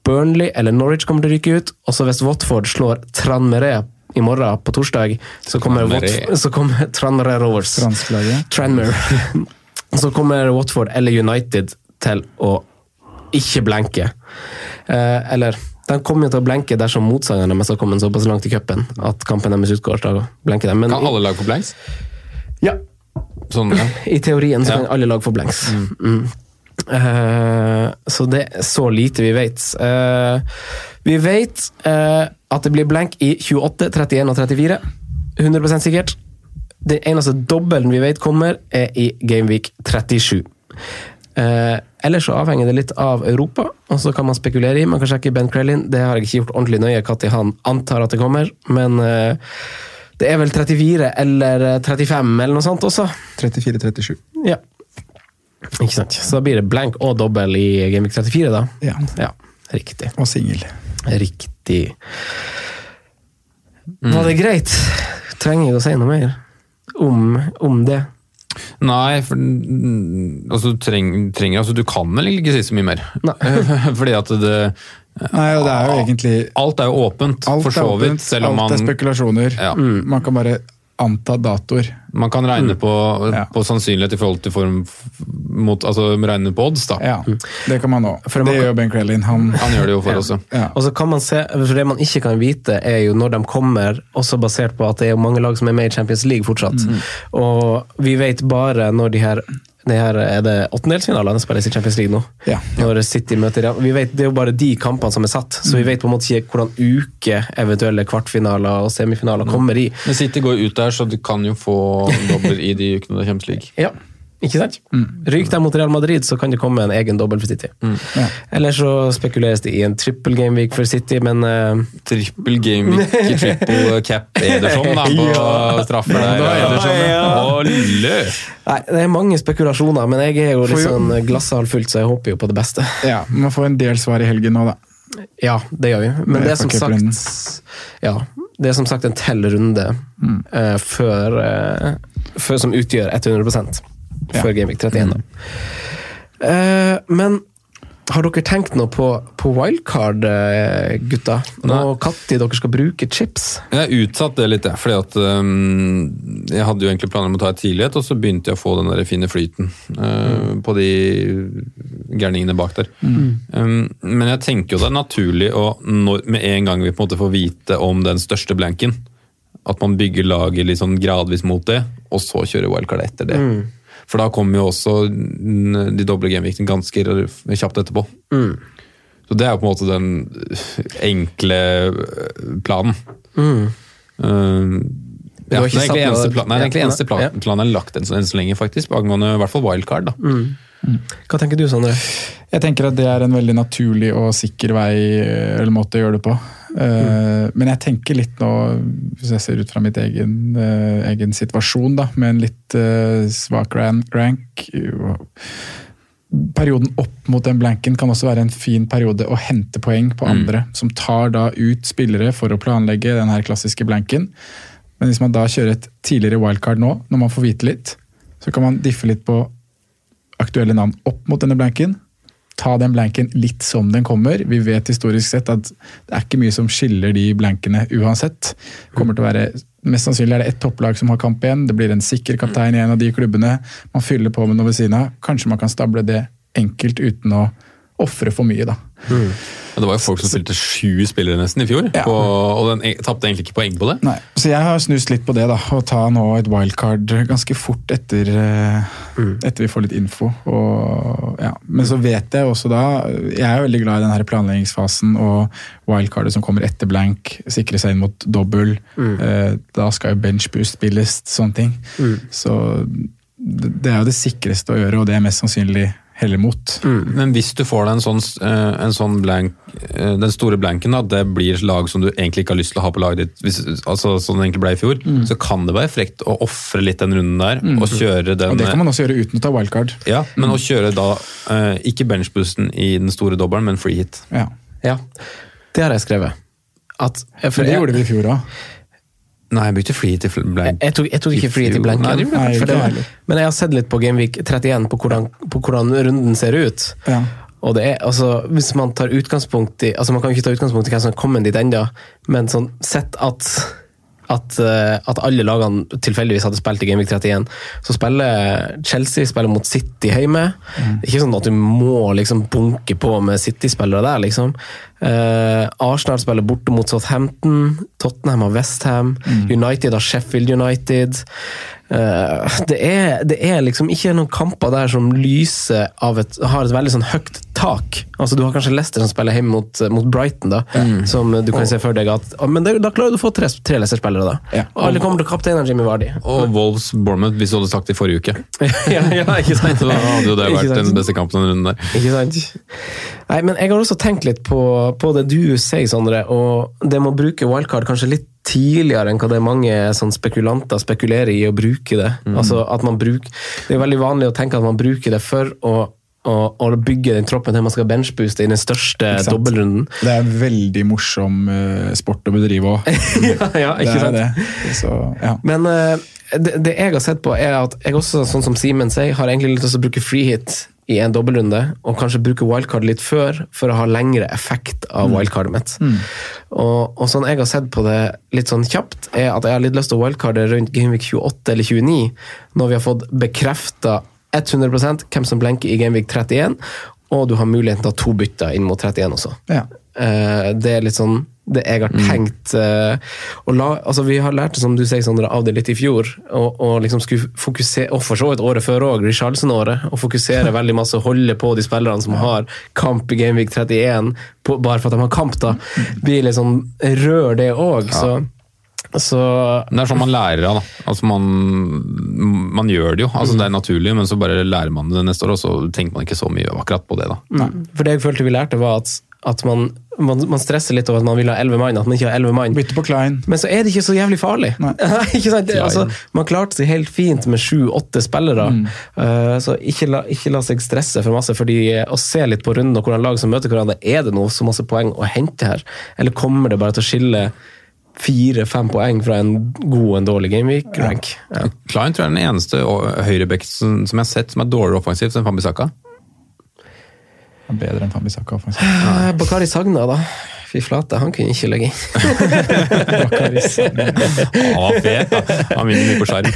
Burnley eller Norwich kommer til å rykke ut. Også hvis Watford slår Tranmere i morgen, på torsdag, så kommer, så kommer Tranmere Rovers. Tranmere. Så kommer Watford eller United til å ikke blenke. Eh, eller de kommer jo til å blenke dersom motstanderne deres har kommet såpass langt i cupen at kampen deres utgår. Kan alle lag få blenks? ja, Sånn, ja. i teorien så Ja. kan alle lag få blenks. Mm. Eh, så det er så lite vi vet. Eh, vi vet eh, at det blir blank i 28, 31 og 34. 100% sikkert. Den eneste dobbelen vi vet kommer, er i Gameweek 37. Eh, ellers så avhenger det litt av Europa, og så kan man spekulere i. Man kan sjekke Ben Krellin, det har jeg ikke gjort ordentlig nøye når han antar at det kommer, men eh, det er vel 34 eller 35 eller noe sånt også. 34-37. Ja. Ikke sant. Så da blir det blank og dobbel i Gameweek 34, da. Ja. Ja, riktig. Og singel. Riktig. Var det greit? Trenger jeg å si noe mer om, om det? Nei, for mm, altså, du treng, trenger altså, Du kan vel ikke si så mye mer. Fordi at det Nei, og det er jo egentlig Alt er jo åpent, Alt for så vidt. Alt er spekulasjoner. Ja. Man kan bare anta datoer. man kan regne på, Ja. på sannsynlighet i forhold til form mot, Altså regne på odds, da. Ja, det kan man òg. Det man gjør Ben Crellin. Han, Han gjør det jo for oss, ja. ja. Og så kan man se, for Det man ikke kan vite, er jo når de kommer, også basert på at det er mange lag som er med i Champions League fortsatt. Og vi vet bare når de her, de her Er det åttendelsfinalene spilles i Champions League nå? Ja. Når City møter Real. Vi vet, Det er jo bare de kampene som er satt, så vi vet på en måte ikke hvordan uke eventuelle kvartfinaler og semifinaler kommer i. Men City går ut der, så du kan jo få dobler i de ukene det er Champions League. Ja, ikke sant? Ryker de mot Real Madrid, så kan det komme en egen dobbel for City. Ja. Eller så spekuleres det i en trippel gameweek for City, men uh... Trippel gameweek, triple cap Ederson da, på straffer der. er Ederson, ja. Olle! Nei, det er mange spekulasjoner, men jeg er jo litt sånn glasshalvfullt, så jeg håper jo på det beste. ja, Man får en del svar i helgen nå, da. Ja, det gjør vi. Men det er som sagt Ja, det er som sagt en tell runde eh, før, uh, før som utgjør 100 Ja. før Gameweek 31. Mm. Uh, men har dere tenkt noe på, på wildcard, eh, gutta? Og når dere skal bruke chips? Jeg har utsatt det litt, jeg, fordi at um, jeg hadde jo egentlig planer om å ta et tidlighet, og så begynte jeg å få den der fine flyten øh, på de gærningene bak der. Um, men jeg tenker jo det er naturlig å, når, med en gang vi på en måte får vite om den største blanken, at man bygger laget sånn gradvis mot det, og så kjører wildcard etter det. For da kommer jo også mm, de doble gameviktene ganske kjapt etterpå. Så det er jo på en måte den enkle planen. planen. Uh, ja, det er egentlig eneste, plan, nei, det er egentlig eneste plan, ja. planen jeg har lagt enn så, enn så lenge, faktisk, angående i hvert fall wildcard. da. Hva tenker du, Sondre? Jeg tenker at det er en veldig naturlig og sikker vei eller måte å gjøre det på. Eh, Men jeg tenker litt nå, hvis jeg ser ut fra mitt egen, eh, egen situasjon, da, med en litt eh, svak rank Perioden opp mot den blanken kan også være en fin periode å hente poeng på andre, som tar da ut spillere for å planlegge den her klassiske blanken. Men hvis man da kjører et tidligere wildcard nå, når man får vite litt, så kan man diffe litt på aktuelle navn opp mot denne blanken. Ta den blanken litt som den kommer. Vi vet historisk sett at det er ikke mye som skiller de blankene uansett. Kommer til å være, Mest sannsynlig er det ett topplag som har kamp igjen. Det blir en sikker kaptein i en av de klubbene. Man fyller på med noe ved siden av. Kanskje man kan stable det enkelt uten å ofre for mye, da. Og det var jo folk som spilte sju spillere nesten i fjor, Ja. på, og den e- tapte egentlig ikke poeng på det. Nei, Så jeg har snust litt på det, da. Å ta nå et wildcard ganske fort etter, mm. etter vi får litt info. Og, ja. Men så vet jeg også da Jeg er veldig glad i den her planleggingsfasen og wildcardet som kommer etter blank. Sikre seg inn mot dobbel. Eh, da skal jo benchboost spilles, sånne ting. Så det det er jo det sikreste å gjøre, og det er mest sannsynlig heller mot. Men hvis du får deg en sånn, eh, en sånn blank, eh, den store blanken, at det blir lag som du egentlig ikke har lyst til å ha på laget ditt, hvis, altså sånn det egentlig ble i fjor, så kan det være frekt å ofre litt den runden der, og kjøre den Og det kan man også gjøre uten å ta wildcard. Ja, men å kjøre da eh, ikke benchboosten i den store dobbelen, men free hit. Ja. Ja, det har jeg skrevet. At, For det gjorde vi i fjor òg. Nei, jeg brukte flyet til blank. Jeg tok, jeg tok ikke flyet til blanken. Nei, det for det var- men jeg har sett litt på Gameweek 31 på hvordan, på hvordan runden ser ut. Ja. Og det er, altså, hvis Man tar utgangspunkt i altså man kan jo ikke ta utgangspunkt i hvem som har kommet dit ennå, men sånn, sett at, at, eh, at alle lagene tilfeldigvis hadde spilt i Gameweek 31, så spiller Chelsea spiller mot City hjemme. Er ikke sånn at du må liksom bunke på med City-spillere der. liksom. Eh, Arsenal spiller borte mot Southampton, Tottenham har Westham, United har Sheffield United. Uh, det, er, det er liksom ikke noen kamper der som lyser av et, har et veldig sånn høyt tak. Altså Du har kanskje Leicester som spiller hjemme mot, mot Brighton, da, som du kan se for deg at Men det, da klarer du å få tre, tre Leicester-spillere, da. Ja. Og alle kommer til kapteinen Jimmy Vardy. Og Wolves Bournemouth, hvis du hadde sagt det i forrige uke. ja, ja, ikke sant? Så hadde jo det vært den beste kampen den runden der. Ikke sant? Nei, men jeg har også tenkt litt på, på det du sier, Sondre, og det med å bruke wildcard kanskje litt tidligere enn hva det er mange sånn spekulanter spekulerer i å bruke det. Altså at man bruker, Det er veldig vanlig å tenke at man bruker det for å, å, å bygge den troppen til man skal benchbooste i den største dobbeltrunden. Det er en veldig morsom uh, sport å bedrive òg. ja, ja, ikke sant? det. Så, ja. Men uh, det, det jeg har sett på, er at jeg også, sånn som Simen sier, har egentlig lyst til å bruke free hit i en dobbeltrunde, og kanskje bruke wildcard litt før, for å ha lengre effekt av wildcardet mitt. Og, og sånn jeg har sett på det litt sånn kjapt, er at jeg har litt lyst til å wildcarde rundt Gameweek 28 eller 29, når vi har fått bekrefta 100 hvem som blenker i Gameweek 31, og du har muligheten til å ha to bytter inn mot 31 også. Ja. Eh, det er litt sånn det jeg har tenkt Mm. Uh, la, altså Vi har lært som du sier, Sondre, av det litt i fjor. Og, og liksom skulle fokusere, og for så vidt året før òg, Richarlison-året. Og fokusere veldig masse, holde på de spillerne som har kamp i Gameweek 31, på, bare for at de har kamp. da, blir litt sånn Rør det òg, så, så Det er sånn man lærer av. Altså man, man gjør det jo, altså det er naturlig, men så bare lærer man det neste år, og så tenker man ikke så mye akkurat på det. da. For det jeg følte vi lærte, var at, at man, man, man stresser litt over at man vil ha elleve mann, at man ikke har elleve mann. Bytte på Klein. Men så er det ikke så jævlig farlig. Nei. ikke sant? Det, altså, man klarte seg helt fint med sju-åtte spillere. Uh, så ikke la, ikke la seg stresse for masse. fordi Å se litt på runden og hvordan lag som møter hverandre, er det noe så masse poeng å hente her? Eller kommer det bare til å skille fire-fem poeng fra en god og en dårlig gameweek-rank? Ja. Klein tror jeg er den eneste høyrebacken som, som jeg har sett som er dårligere offensivt enn Fambisaka. Han Bedre enn Fambisaka offensivt. Eh, Bakari Sagna, da. Fy flate, han kunne ikke legge inn. Bakaris. Han var fet. da. Han vinner mye på skjerm.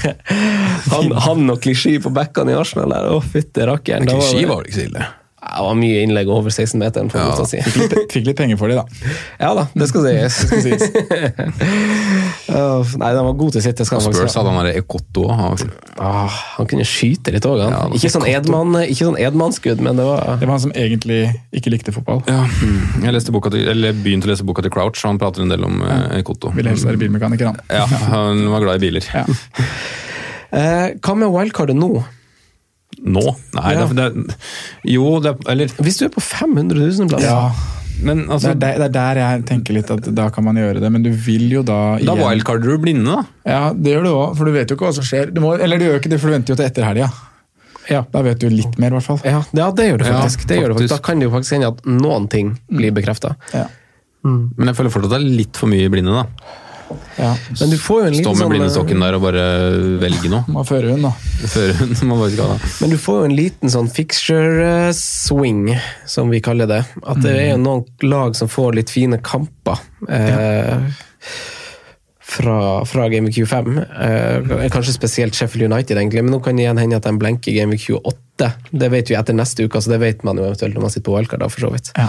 Han, han og klisjé på bekkene i Arsenal der, å fytti rakkeren. Klisjé var det ikke så ille. Det var mye innlegg over 16-meteren. på Ja. si. Fikk fikk litt penger for det, da. Ja da, det skal sies. Åh, Nei, den var god til sitt. Det skal han Spurs hadde han der Ekotto òg. Ah, han kunne skyte litt òg, han. Ja, ikke sånn Edman, ikke sånn Edman-skudd, men det var Det var han som egentlig ikke likte fotball. Ja. Jeg leste boka til, eller begynte å lese boka til Crouch, og han prater en del om ja. Ekotto. Ville helst være bilmekaniker, han. Ja, han var glad i biler. Ja. Uh, Hva med wildcardet nå? Nå? Nei, Ja. det, er- det, Jo, det er Eller Hvis du er på 500 000 plass Ja, Men det altså er, der, det er der jeg tenker litt at da kan man gjøre det, men du vil jo da Da igjen- wildcarder du blinde, da. Ja, det gjør du òg, for du vet jo ikke hva som skjer. Du må, eller du gjør ikke det, for du venter jo til etter helga. Ja. Da vet du litt mer, i hvert fall. Ja, det, ja, det gjør du Ja, faktisk. det gjør det faktisk. faktisk. Da kan det jo faktisk hende at noen ting blir bekrefta. Ja. Men jeg føler fortsatt det er litt for mye blinde, da. Ja. Men du får jo en Stå med sånn blindestokken der og bare velge noe. Må føre hund, da. Før man bare skal da. Men du får jo en liten sånn fixture eh, swing, som vi kaller det. At det er jo noen lag som får litt fine kamper. Eh, fra, fra Game Q5. Eh, kanskje spesielt Sheffield United, egentlig, men nå kan det igjen hende at de blenker Game Q8. Det vet vi etter neste uke, så det vet man jo eventuelt når man sitter på OL-kart, for så vidt. Ja.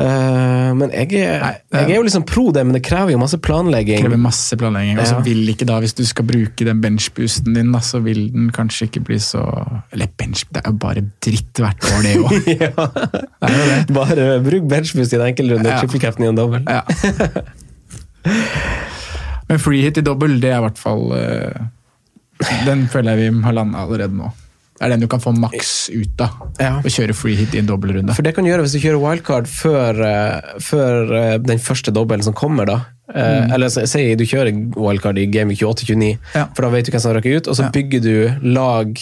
Eh, men jeg er, jeg er jo liksom pro det, men det krever jo masse planlegging. krever masse planlegging. Og så Ja. vil ikke da, hvis du skal bruke den benchboosten din, da, så vil den kanskje ikke bli så Eller bench, det er jo bare dritt hvert år, det òg. ja. Bare bruk benchboost i en enkeltrunde, Ja. triple trippelkreften i en dobbel. Ja. Men free hit i dobbel, det er i hvert fall eh, Den føler jeg vi har landa allerede nå. Det er den du kan få maks ut av. Ja. Og kjøre free hit i en dobbeltrunde. For det kan du gjøre hvis du kjører wildcard før, eh, før eh, den første dobbelen som kommer, da. Mm. Eller si- du kjører wildcard i Game 28-29, Ja. for da vet du hvem som røkker ut, og så Ja. bygger du lag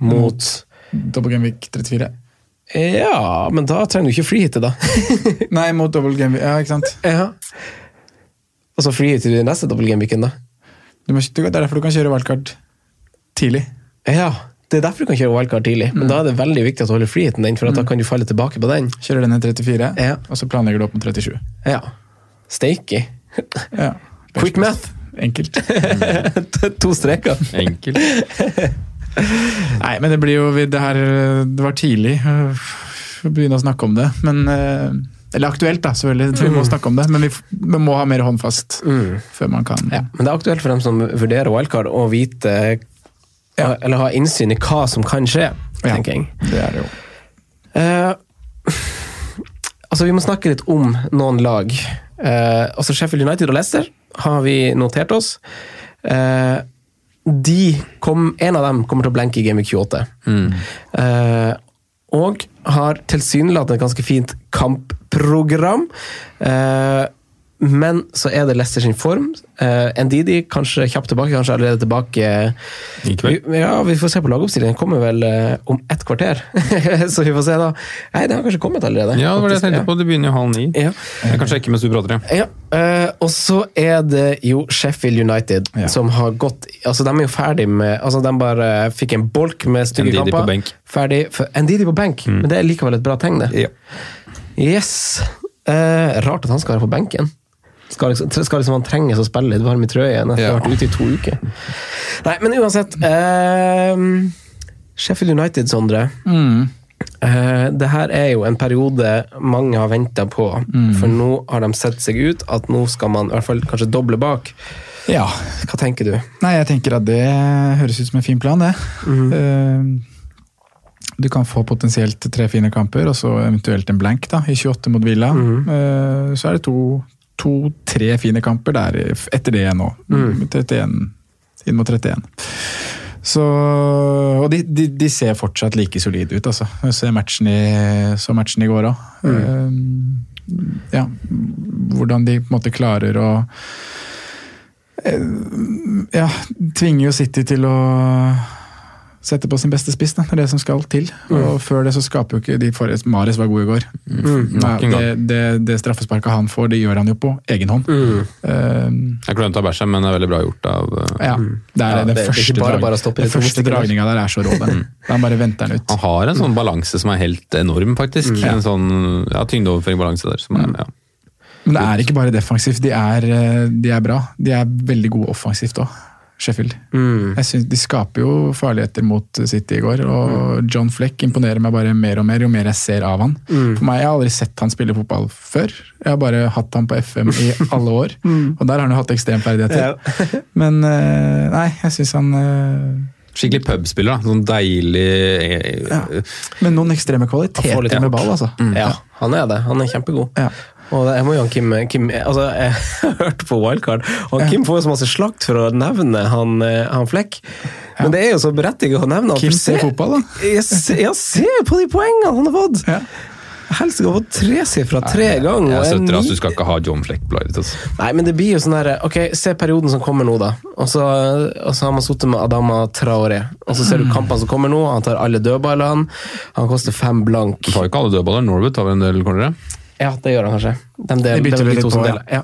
mot Double game week 34. Ja, men da trenger du ikke freehitte, da. Nei, mot double game week, ja, ikke sant. ja. Og så freehitter du i neste double game-weeken, da. Du må, det er derfor du kan kjøre wildcard tidlig. Ja, det er derfor du kan kjøre wildcard tidlig, men da er det veldig viktig at du holder friheten din, for at da kan du falle tilbake på den. Kjører den i 34, Ja. og så planlegger du opp mot 37. Ja. Steaky. Ja. Quick math. Enkelt. to streker. Enkelt. Nei, men det blir jo det her Det var tidlig øh, å begynne å snakke om det, men øh, Eller aktuelt, da, selvfølgelig. Vi må snakke om det, men vi, vi må ha mer håndfast før man kan Ja, men det er aktuelt for dem som vurderer wildcard å vite Ja. Eller ha innsyn i hva som kan skje, tenker jeg. Det er det jo. Uh, altså, vi må snakke litt om noen lag. Uh, altså Sheffield United og Leicester har vi notert oss. Uh, de kom, en av dem kommer til å blenke i Game of 28. Eh, og har tilsynelatende et ganske fint kampprogram. Eh, men så er det Leicester sin form. Uh, Ndidi kanskje kjapt tilbake, kanskje allerede tilbake I kveld. Ja, vi får se på lagoppstillingen. Kommer vel uh, om ett kvarter. så vi får se, da. Nei, den har kanskje kommet allerede. Ja, det var det jeg tenkte på. Det begynner jo halv ni. Ja. Jeg kan sjekke mens du prater. Ja. Ja, eh, og så er det jo Sheffield United Ja. som har gått Altså, de er jo ferdig med Altså, de bare fikk en bolk med stygge Ndidi på benk. Mm. Ferdig. For, Ndidi på benk, men det er likevel et bra tegn, det. Ja. Yes. Eh, rart at han skal være på benken. Skal liksom, skal liksom han trenges å spille litt varm i trøya etter å Ja. ha vært ute i to uker. Nei, men uansett. eh, Sheffield United, Sondre. Mm. Eh, det her er jo en periode mange har venta på. Mm. For nå har de sett seg ut at nå skal man i hvert fall kanskje doble bak. Ja. Hva tenker du? Nei, jeg tenker at det høres ut som en fin plan, det. Eh, Du kan få potensielt tre fine kamper, og så eventuelt en blank da, i 28 mot Villa. Mm. Så er det to- to-tre fine kamper der etter det nå. 31, inn mot 31. Så, og de, de, de ser fortsatt like solide ut, altså. Jeg ser matchen i, så matchen i går òg. ja, hvordan de på en måte klarer å ja, tvinger jo City til å Sette på sin beste spiss, da. det er det som skal til. Og før det så skaper jo ikke de forrige Mares var god i går. Nei, det, det, det straffesparket han får, det gjør han jo på egen hånd. Eh, Jeg glemte å bæsje, men det er veldig bra gjort av uh, ja, det er Ja, den det- det første, bare bare den det første dragninga der er så rå, den. Han bare venter den ut. Han har en sånn balanse som er helt enorm, faktisk. En sånn ja, tyngdeoverføring-balanse der. Som er, ja. Men det er ikke bare defensivt, de er, eh, de er bra. De er veldig gode offensivt òg, Sheffield. Mm. Jeg synes De skaper jo farligheter mot City i går, og John Fleck imponerer meg bare mer og mer jo mer jeg ser av han. For meg, Jeg har aldri sett han spille fotball før. Jeg har bare hatt han på FM i alle år, og der har han jo hatt ekstremferdigheter. Men eh, nei, jeg syns han eh, Skikkelig pubspiller. da. Sånn deilig ja. Men noen ekstreme litt- kvaliteter med ball, altså. Ja, han er det. Han er kjempegod. Ja. Og jeg må jo han Kim, Kim altså, Jeg hørte på Wildcard, og han Kim får jo så masse slakt for å nevne han, eh, han Flekk. Men det er jo så berettiget å nevne han. Kim ser fotball, da. Jeg ser, jeg ser på de poengene han har fått! Ja. Helst har fått tresifra tre ganger. Jeg støtter at du skal ikke ha John Fleck på. Altså. Nei, men det blir jo sånn der Ok, se perioden som kommer nå, da. Og så, og så har man sittet med Adama Traore. Og så ser du kampene som kommer nå. Han tar alle dødballene. Han koster fem blank. Du tar ikke alle dødballene. Norwood tar en del cornere. Ja, det gjør han kanskje. De, del, De bytter det litt på, ja.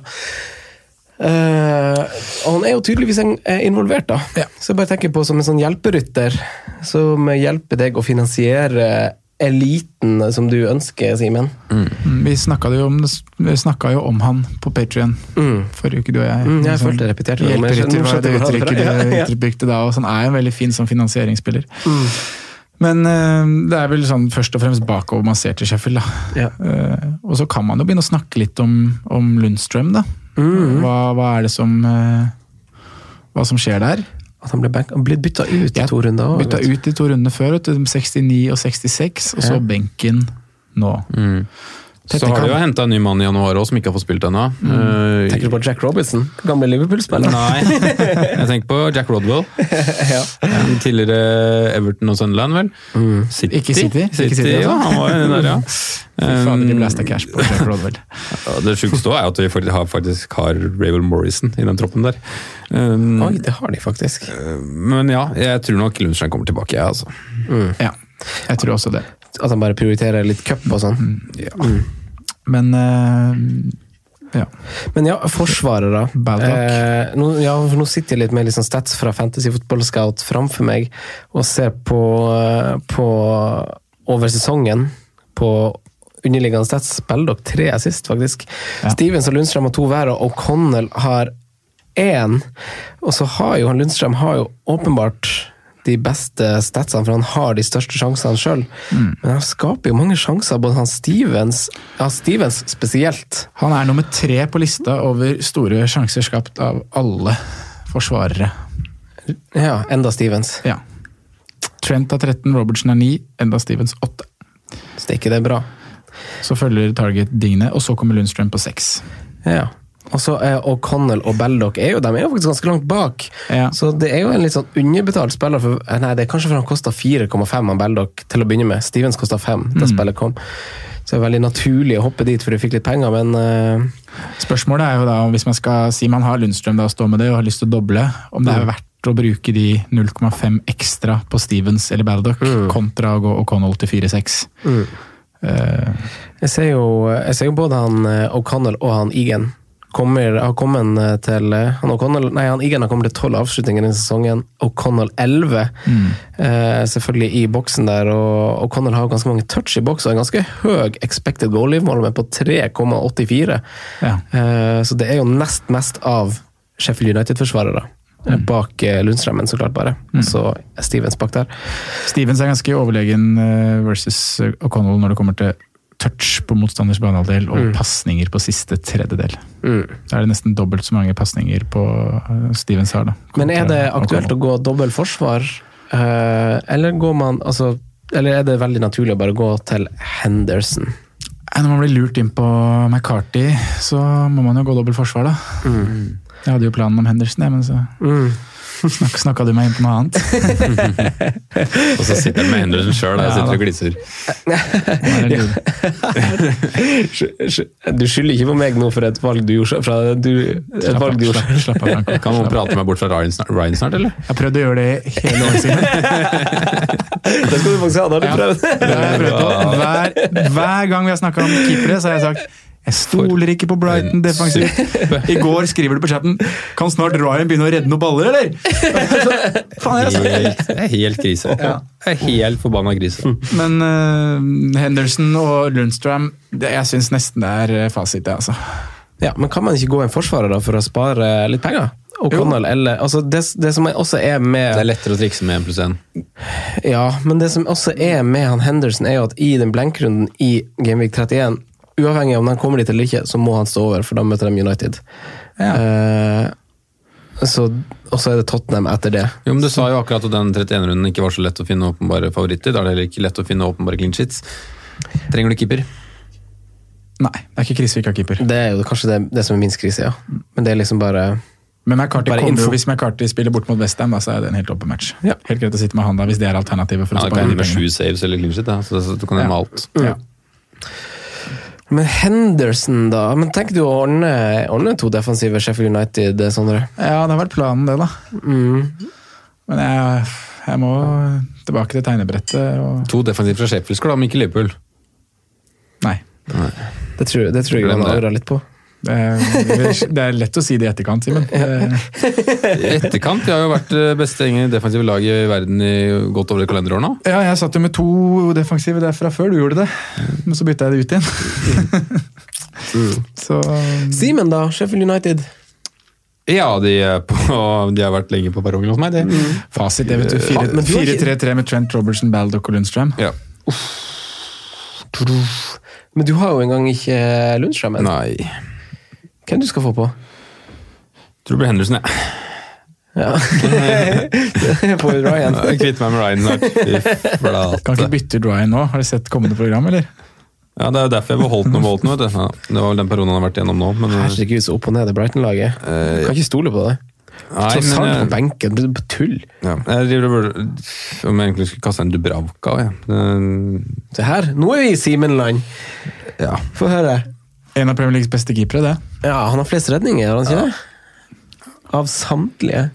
Eh, og han er jo tydeligvis er involvert, da. Ja. Så jeg bare tenker på som en sånn hjelperytter som hjelper deg å finansiere eliten som du ønsker, Simen. Mm, Vi snakka jo, jo om han på Patrion forrige uke, du og jeg. Mm, jeg Sånn følte jeg repeterte det, Hjelperytter var det uttrykket du uttrykte da, og sånn er en veldig fin som finansieringsspiller. Mm. Men eh, det er vel sånn først og fremst bakover man ser til Sheffield. Ja. Uh, og så kan man jo begynne å snakke litt om, om Lundstrøm, da. Mm. Hva, hva er det som uh, Hva som skjer der? At han ble, benk- han ble bytta ut i Ja, to runder. også, Bytta ut i to runder før, vet du, 69 og 66, og så Ja. benken nå. Så har de jo henta en ny mann i januar òg, som ikke har fått spilt ennå. Eh, Tenker du på Jack Robinson? Gamle Liverpool-spiller? Nei, jeg tenker på Jack Rodwell. ja. Tidligere Everton og Sunderland, vel. City. Ikke City, City, City, ja, altså. han var jo der, ja. Fader, de blæsta cash på Jack Rodwell. Det sjukeste er at vi faktisk har, faktisk har Ravel Morrison i den troppen der. Um, Oi, det har de faktisk. men ja, jeg tror nok Lundstrand kommer tilbake, jeg, altså. Ja, jeg tror også det. At han bare prioriterer litt cup og sånn. Men uh, ja. Men ja, forsvarere. Eh, nå, ja, nå sitter jeg litt med liksom stats fra Fantasy Football Scout framfor meg og ser på, eh, på over sesongen på underliggende stats. Baldock tre assist, faktisk. Ja. Stevens og Lundstrøm har to hver, og O'Connell har én. Og så har jo han Lundstrøm har jo åpenbart de beste statsene, for han har de største sjansene sjøl. Mm. Men han skaper jo mange sjanser, både han Stevens Ja, Stevens spesielt. Han er nummer tre på lista over store sjanser skapt av alle forsvarere. Ja, enda Stevens. Ja. Trent har 13, Robertson er 9, enda Stevens 8. Så det er ikke det bra. Så følger Target Digne, og så kommer Lundstrøm på 6. Ja. Og så er O'Connell og Belloc er jo, de er jo faktisk ganske langt bak. Ja. Så det er jo en litt sånn underbetalt spiller. For, nei, det er kanskje for han kosta 4,5 av Belloc til å begynne med. Stevens kosta 5 da spillet kom. Så det er veldig naturlig å hoppe dit for du fikk litt penger, men eh, Spørsmålet er jo da, hvis man skal si man har Lundstrøm da, og står med det og har lyst til å doble, om det er verdt å bruke de 0,5 ekstra på Stevens eller Baldock, kontra å gå O'Connell til 4-6. Eh, jeg, jeg ser jo både han eh, O'Connell og han Igen kommer, har kommet eh, til eh, han, O'Connell, nei, han Egan har kommet til 12 avslutninger denne sesongen. O'Connell 11. Eh, selvfølgelig i boksen der, og O'Connell har ganske mange touch i boks og en ganske høy expected goal-livmål, med på 3,84. ja. Eh, så det er jo nest mest av Sheffield United-forsvarere. Mm. Bak eh, Lundstrømmen, så klart bare. Så er Stevens bak der. Stevens er ganske overlegen versus O'Connell når det kommer til touch på motstanders banehalvdel og pasninger på siste tredjedel. Da er det nesten dobbelt så mange pasninger på eh, Stevens har. da. Men er det aktuelt å gå dobbelt forsvar, eh, eller går man altså eller er det veldig naturlig å bare gå til Henderson? Når man blir lurt inn på McCarty, så må man jo gå dobbelt forsvar, da. Jeg hadde jo planen om Henderson, jeg, men så Mm. Snak, Snakka du meg inn på noe annet? Og så sitter jeg med Henderson sjøl og Ja, sitter og er lyd. Du skylder ikke på meg nå for et valg du gjorde fra du, et Slapp valg du gjorde. slapp, slapp av. Kan noen prate meg bort fra Ryan snart, Ryan snart eller? Jeg prøvde å gjøre det hele året siden. Det skal du faktisk ha, da har du prøvd. Ja, prøvd. Hver, hver gang vi har snakka om keepere, så har jeg sagt jeg stoler ikke på Brighton defensivt. I går skriver du på chatten Kan snart Ryan begynne å redde noen baller, eller? Så, faen, jeg det. Helt, det er helt krise. Det er helt forbanna krise. Men uh, Henderson og Lundstrøm, det, jeg syns nesten det er eh, fasit, det, altså. Ja, men kan man ikke gå en forsvarer da for å spare litt penger? Og Jo. Connell, eller, altså det, det som også er med Det er lettere å trikse med 1 pluss 1. Ja, men det som også er med han Henderson, er jo at i den blankrunden i Gameweek 31, uavhengig av om de kommer dit eller ikke, så må han stå over, for da møter de United. Eh, så, og så er det Tottenham etter det. Jo, men Du sa jo akkurat at den 31-runden ikke var så lett å finne åpenbare favoritter. Da er det heller ikke lett å finne åpenbare clean sheets. Trenger du keeper? Nei, det er ikke krise vi ikke har keeper. Det er jo kanskje det, det som er minst krise, ja. Men det er liksom bare Men McCarty Bare kommer jo, hvis McCarthy spiller bort mot Westham, så er det en helt åpen match. Ja. Helt greit å sitte med han da, hvis det er alternativet for å Ja, det spare kan de med sju saves eller clean sheet. da. Så så du kan gjøre med alt. Ja. Men Henderson, da? Men Tenker du å ordne, ordne to defensive Sheffield United, Sondre? ja, det har vært planen, det, da. Mm. Men jeg, jeg må tilbake til tegnebrettet og To defensivt fra Sheffield skal du ha, men ikke Liverpool. Nei. Det tror, det tror jeg man han angrer litt på. Det er, lett å si det i etterkant, Simen. I etterkant, de har jo vært det beste i defensive lag i verden i godt over et kalenderår nå. Ja, jeg satt jo med to defensive der fra før du gjorde det, men så bytta jeg det ut igjen. Så Simen, da? Sheffield United? Ja, de, er på, de har vært lenge på perrongen hos meg, Det. Mm. fasit, det vet du. Ja, men du har ikke- 4-3-3 med Trent Robertson, Baldock og Lundstrøm. Ja. Men du har jo engang ikke Lundstrøm ennå. Hvem du skal få på? Tror det blir Henderson, jeg. Ja. på Ryan. Jeg kvitter meg med Ryan snart. Kan ikke bytte ut Ryan nå. Har du sett kommende program, eller? Ja, Det er jo derfor jeg beholdt noe Bolton. vet du. Ja, det var vel den perioden han har vært igjennom nå. Men, Herregud, så opp og ned i Brighton-laget. Kan ikke stole på det. nei, Trossard men, på benken, det er tull. ja, jeg driver om jeg egentlig skulle kaste en Dubravka. Ja. Det- Se her, nå er vi i Simenland. ja. Få høre. En av Premier Leagues beste keepere, det. Ja, han har flest redninger, har han ikke det? Av samtlige.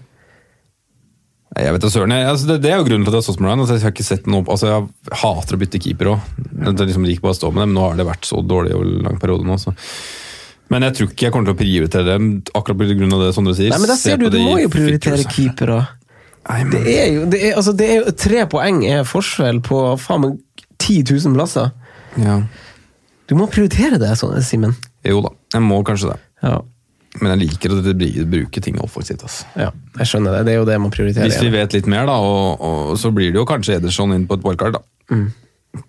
Nei, Jeg vet da søren. Altså det, det er jo grunnen til at jeg har stått med Ryan. Altså jeg har ikke sett noe, altså jeg hater å bytte keeper òg. Det liksom gikk bare å stå med dem. Nå har det vært så dårlig over en lang periode nå. Så. Men jeg tror ikke jeg kommer til å prioritere dem akkurat av det Sondre sier. Nei, men da ser du, du må jo prioritere keeper. Det er jo, det er, altså, det er jo Tre poeng er forskjell på faen meg 10 000 plasser. Ja. Du må prioritere det, sånn, Simen. Jo da, jeg må kanskje det. Ja. Men jeg liker å bruke ting offensivt. Altså. ja, jeg skjønner det. Det er jo det man prioriterer. Hvis vi vet litt mer, da, og, og så blir det jo kanskje Ederson inn på et wildcard, da.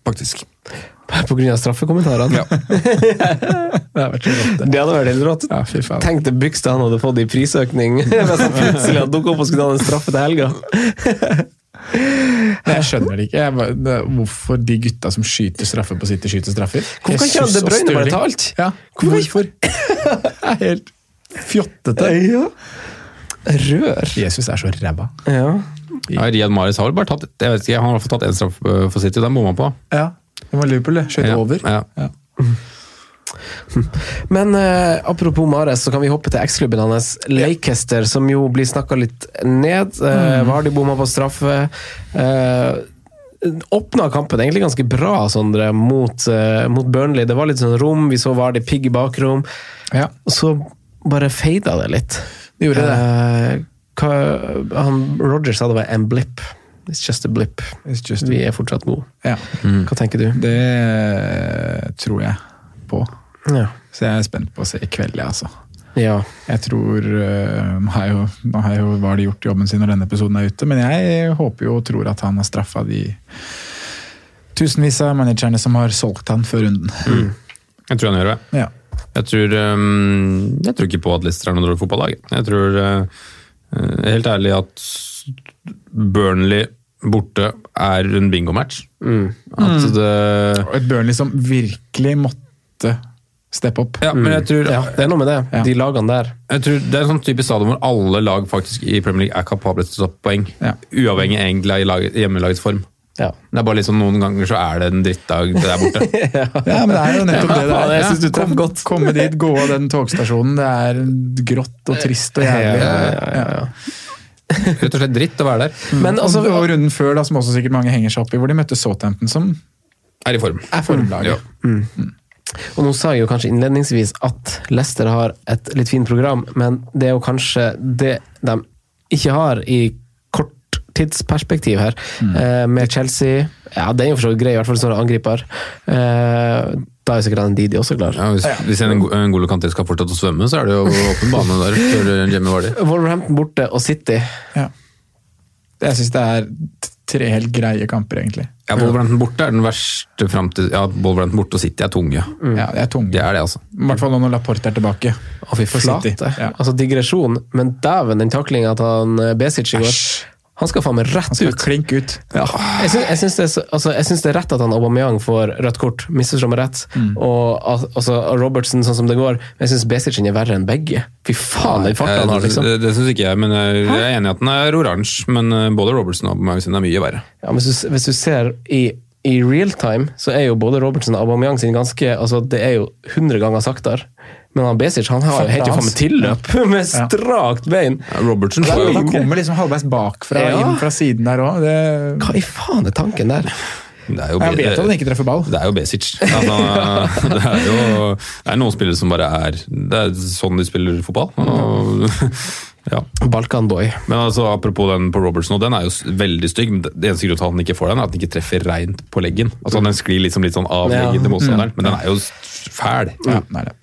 Faktisk. På grunn av straffekommentarene. Ja. Det har vært rått, det. Det hadde vært helt rått. Ja, fy faen. Tenk det Bygstad han hadde fått i prisøkning hvis han plutselig hadde dukket opp og skulle ta en straffe til helga. Jeg skjønner det ikke. Jeg, bare- hvorfor de gutta som skyter straffer på City, skyter straffer. Hvorfor kan ikke alle Brøyne bare ta alt? Ja, hvorfor? Det er helt fjottete. Ja. Rør. Jesus er så ræva. Ja. Ja, Riyad Maris har vel bare tatt jeg vet ikke, han har fått tatt én straff eh, for City, den bomma han på. Ja, det var Liverpool, det. Skjøt Ja, over. Ja. Ja. Men eh, apropos Mares, så kan vi hoppe til eksklubben hans, Leicester, som jo blir snakka litt ned. Eh, Vardy bomma på straffe. Eh, Åpna kampen egentlig ganske bra, Sondre, mot, uh, mot Burnley. Det var litt sånn rom, vi så Vardy pigg i bakrom. Ja, Og så bare feida det litt. det gjorde det. Eh, hva, han, Roger sa det var en blip. It's just a blip. It's just Vi er fortsatt gode. Ja, Hva tenker du? det tror jeg på. Ja. Så jeg er spent på å se i kveld, jeg, altså. ja. Jeg tror øh, Nå har jo, nå har jo Vardy gjort jobben sin når denne episoden er ute, men jeg håper jo og tror at han har straffa de tusenvis av managerne som har solgt han før runden. Jeg tror han gjør det. Ja. Jeg tror, um, jeg tror ikke på at Lister er noe dårlig fotballag. Jeg tror uh, helt ærlig at Burnley borte er en bingomatch. Mm. At det Og et Burnley som virkelig måtte step up. Ja, men jeg tror, Ja, det er noe med det. Ja. De lagene der. jeg tror det er en sånn typisk stadion hvor alle lag faktisk i Premier League er kapable til å ta poeng. Ja. Uavhengig egentlig av lag, hjemmelagets form. Ja. Det er bare liksom Noen ganger så er det en drittdag der borte. Ja, men det er jo nettopp det det er. jeg synes du Kom- godt. Komme dit, gå av den togstasjonen. Det er grått og trist og jævlig. Ja, ja, ja, ja. Rett og slett dritt å være der. Men altså, og, og runden før, da, som også sikkert mange henger seg opp i, hvor de møtte Southampton, som Er i form. er formlaget. Ja. Og nå sa jeg jo kanskje innledningsvis at Leicester har et litt fint program, men det er jo kanskje det de ikke har i kort tidsperspektiv her. Eh, med Chelsea Ja, det er jo for så vidt grei, i hvert fall som angriper. Eh, da er jo sikkert en Didi også klar. Ja, hvis, hvis en, en god Kanté skal fortsette å svømme, så er det jo åpen bane der for Jamie. Wolverhampton borte og City. Ja. Jeg syns det er tre helt greie kamper, egentlig. Ja, Wolverhampton borte er den verste fram til Ja, Wolverhampton borte og City er tunge. Ja, Det er tunge. Det er det, altså. I hvert fall nå når Laporte er tilbake. Å, fy flate. Ja. Altså digresjon, men dæven, den taklinga til han eh, Besic i går. Han skal faen meg rett ut. klinke ut. Ja. Jeg syns, jeg, syns det altså, jeg syns det er rett at han Aubameyang får rødt kort, misforstå meg rett. Og altså, Robertson sånn som det går. Men jeg syns Besicin er verre enn begge. Fy faen, den farten han har, liksom. Det, det syns ikke jeg, men jeg jeg er enig i at den er oransje. Men eh, både Robertson og Aubameyang sin er mye verre. Ja, men hvis, du, hvis du ser i, i real time, så er jo både Robertson og Aubameyang sin ganske altså Det er jo 100 ganger saktere. Men han Besic han har helt jo faen meg tilløp med strakt bein. Ja, Robertson jo Han kommer liksom halvveis bakfra Ja. inn fra siden der òg. Det... Hva i faen er tanken der? Det er jo, Jeg vet at han ikke treffer ball. Det er jo Besic. Altså, det er jo det er noen spillere som bare er Det er sånn de spiller fotball. Og, ja. Balkanboy. Men altså, apropos den på Robertson, og den er jo veldig stygg. men Det eneste grunnen til at han ikke får den, er at den ikke treffer reint på leggen. Altså Den sklir liksom litt sånn av Ja. leggen til motstanderen, men den er jo fæl. Ja, nei, det.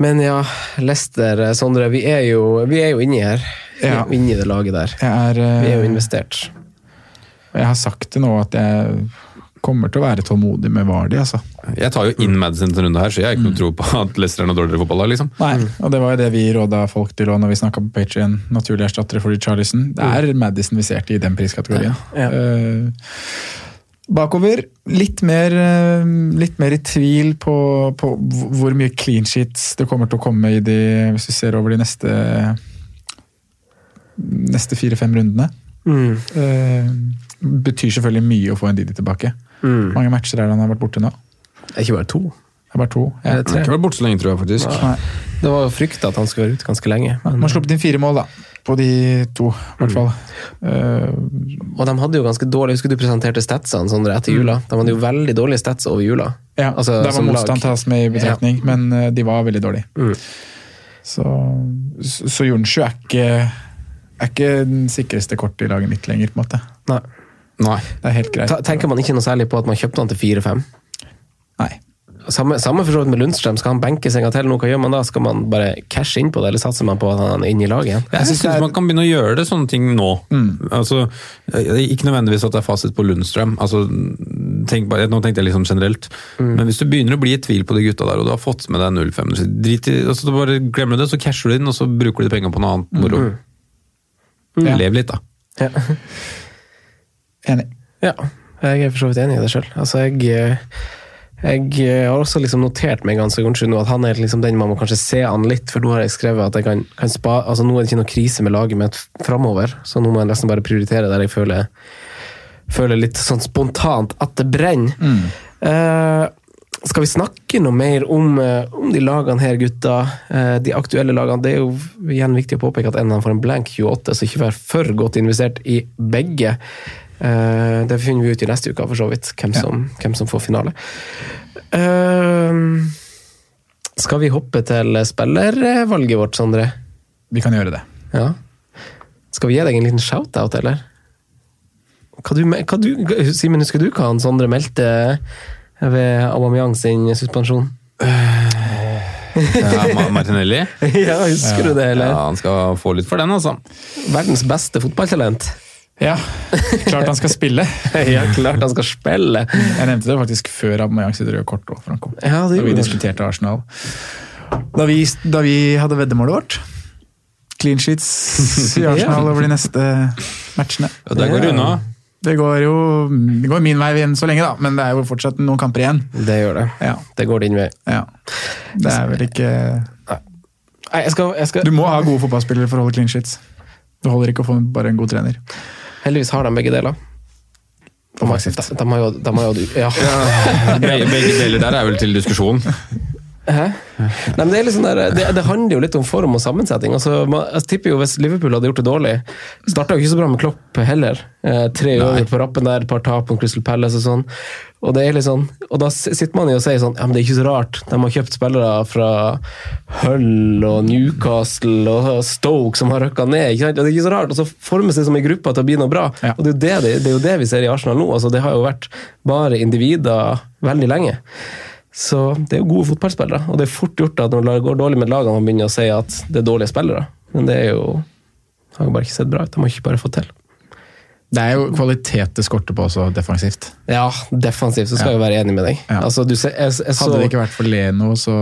Men ja, Leicester, eh, Sondre, vi er jo, vi er jo inni her. Er Ja. inni det laget der. Er, Vi er jo eh, investert. jeg har sagt det nå at jeg kommer til å være tålmodig med Vardi. altså. Jeg tar jo inn Madison til en runde her, så jeg har ikke noe tro på at Leicester er noe dårligere fotballag. liksom. Nei, og det var jo det vi råda folk til òg når vi snakka på Patrion, naturlige erstattere for Charlison. Det er Madison vi ser til i den priskategorien. Ja. Eh, bakover, litt mer, eh, litt mer i tvil på, på hvor mye clean sheets det kommer til å komme i de, hvis vi ser over de neste neste fire-fem rundene. Mm. Eh, betyr selvfølgelig mye å få en Didi tilbake. Mm. Mange matcher er det han har vært borte nå? Ikke bare to. Det er bare to. Ja. Er Han har ikke vært borte så lenge, tror jeg faktisk. Nei. Det var frykta at han skulle være ute ganske lenge. Man har sluppet inn fire mål, da. På de to, i hvert fall. Eh, Og de hadde jo ganske dårlig, husker du presenterte statsene Sondre, etter jula. De hadde jo veldig dårlige stats over jula. ja, Altså, der var motstand tas med i betraktning, men eh, de var veldig dårlige. Mm. Så, så så Jonsju er ikke, er ikke den sikreste kortet i laget mitt lenger, på en måte. Nei. Nei. Det er helt greit. Ta, tenker man ikke noe særlig på at man kjøpte han til 4-5? Nei. Samme, samme for så vidt med Lundstrøm. Skal han benkes en gang til nå? Hva gjør man da? Skal man bare cashe inn på det, eller satser man på at han er inne i laget igjen? Jeg synes man kan begynne å gjøre det sånne ting nå. Altså, eh, ikke nødvendigvis at det er fasit på Lundstrøm. Altså, tenk bare, nå tenkte jeg liksom generelt. Men hvis du begynner å bli i tvil på de gutta der, og du har fått med deg 05 så drit i, altså, du bare Glemmer du det, så casher du inn, og så bruker du de pengene på noe annet moro. Ja. Lev litt, da. Ja. Enig. ja. Jeg er for så vidt enig i det sjøl. Altså, jeg, eh, jeg eh, har også liksom notert meg ganske unnskyld nå at han er liksom den man må kanskje se an litt, for nå har jeg skrevet at jeg kan, kan spa, altså nå er det ikke noe krise med laget mitt framover, så nå må jeg nesten bare prioritere der jeg føler, føler litt sånn spontant at det brenner. Eh, skal vi snakke noe mer om, eh, om de lagene her, gutta? Eh, de aktuelle lagene. Det er jo igjen viktig å påpeke at en av dem får en blank 28, så ikke vær for godt investert i begge. Eh, det finner vi ut i neste uke, for så vidt, hvem som, hvem som får finale. Eh, skal vi hoppe til spillervalget vårt, Sondre? Vi kan gjøre det. Ja. Skal vi gi deg en liten shout-out, eller? Hva du, hva du, Simen, husker du hva han Sondre meldte ved Aubameyang sin suspensjon? Ja, Martinelli. ja, husker du det, Ja, han skal få litt for den, altså. Verdens beste fotballtalent. Ja, klart han skal spille. ja, klart han skal spille. Jeg nevnte det faktisk før Aubameyang sitt røde kort. også. Ja, det Da vi diskuterte Arsenal. Da vi, da vi hadde veddemålet vårt. Clean sheets i Arsenal over de neste matchene. Ja, der går det unna. Det går jo det går min vei igjen så lenge, da, men det er jo fortsatt noen kamper igjen. Det gjør det. Ja, Det går din vei. ja. Det er vel ikke Nei, jeg skal, jeg skal Du må ha gode fotballspillere for å holde clean sheets. Det holder ikke å få bare en god trener. Heldigvis har de begge deler. De de, de har jo, de har jo ja. ja. begge deler der er vel til diskusjon. Hæ? Nei, men det, er litt sånn der, det, det handler jo litt om form og sammensetning. Altså, man, jeg tipper jo Hvis Liverpool hadde gjort det dårlig Starta jo ikke så bra med Klopp heller. Eh, tre ganger på rappen der, et par tap om Crystal Palace og sånn. Og det er litt sånn, og da sitter man jo og sier sånn Ja, men det er ikke så rart. De har kjøpt spillere fra Hull og Newcastle og Stoke som har røkka ned. ikke sant? Og det er ikke så rart. Og så formes det som en gruppe til å bli noe bra. Ja. Og det er, det, det er jo det vi ser i Arsenal nå. altså Det har jo vært bare individer veldig lenge. Så det er jo gode fotballspillere, og det er fort gjort at når det går dårlig med lagene, man begynner å si at det er dårlige spillere. Men det er jo har jo bare ikke sett bra ut. De har ikke bare fått til. Det er jo kvalitet det skorter på også defensivt. Ja, defensivt så skal Ja. jeg være enig med deg. Ja. Altså, du ser, jeg, jeg, så, Hadde det ikke vært for Leno, så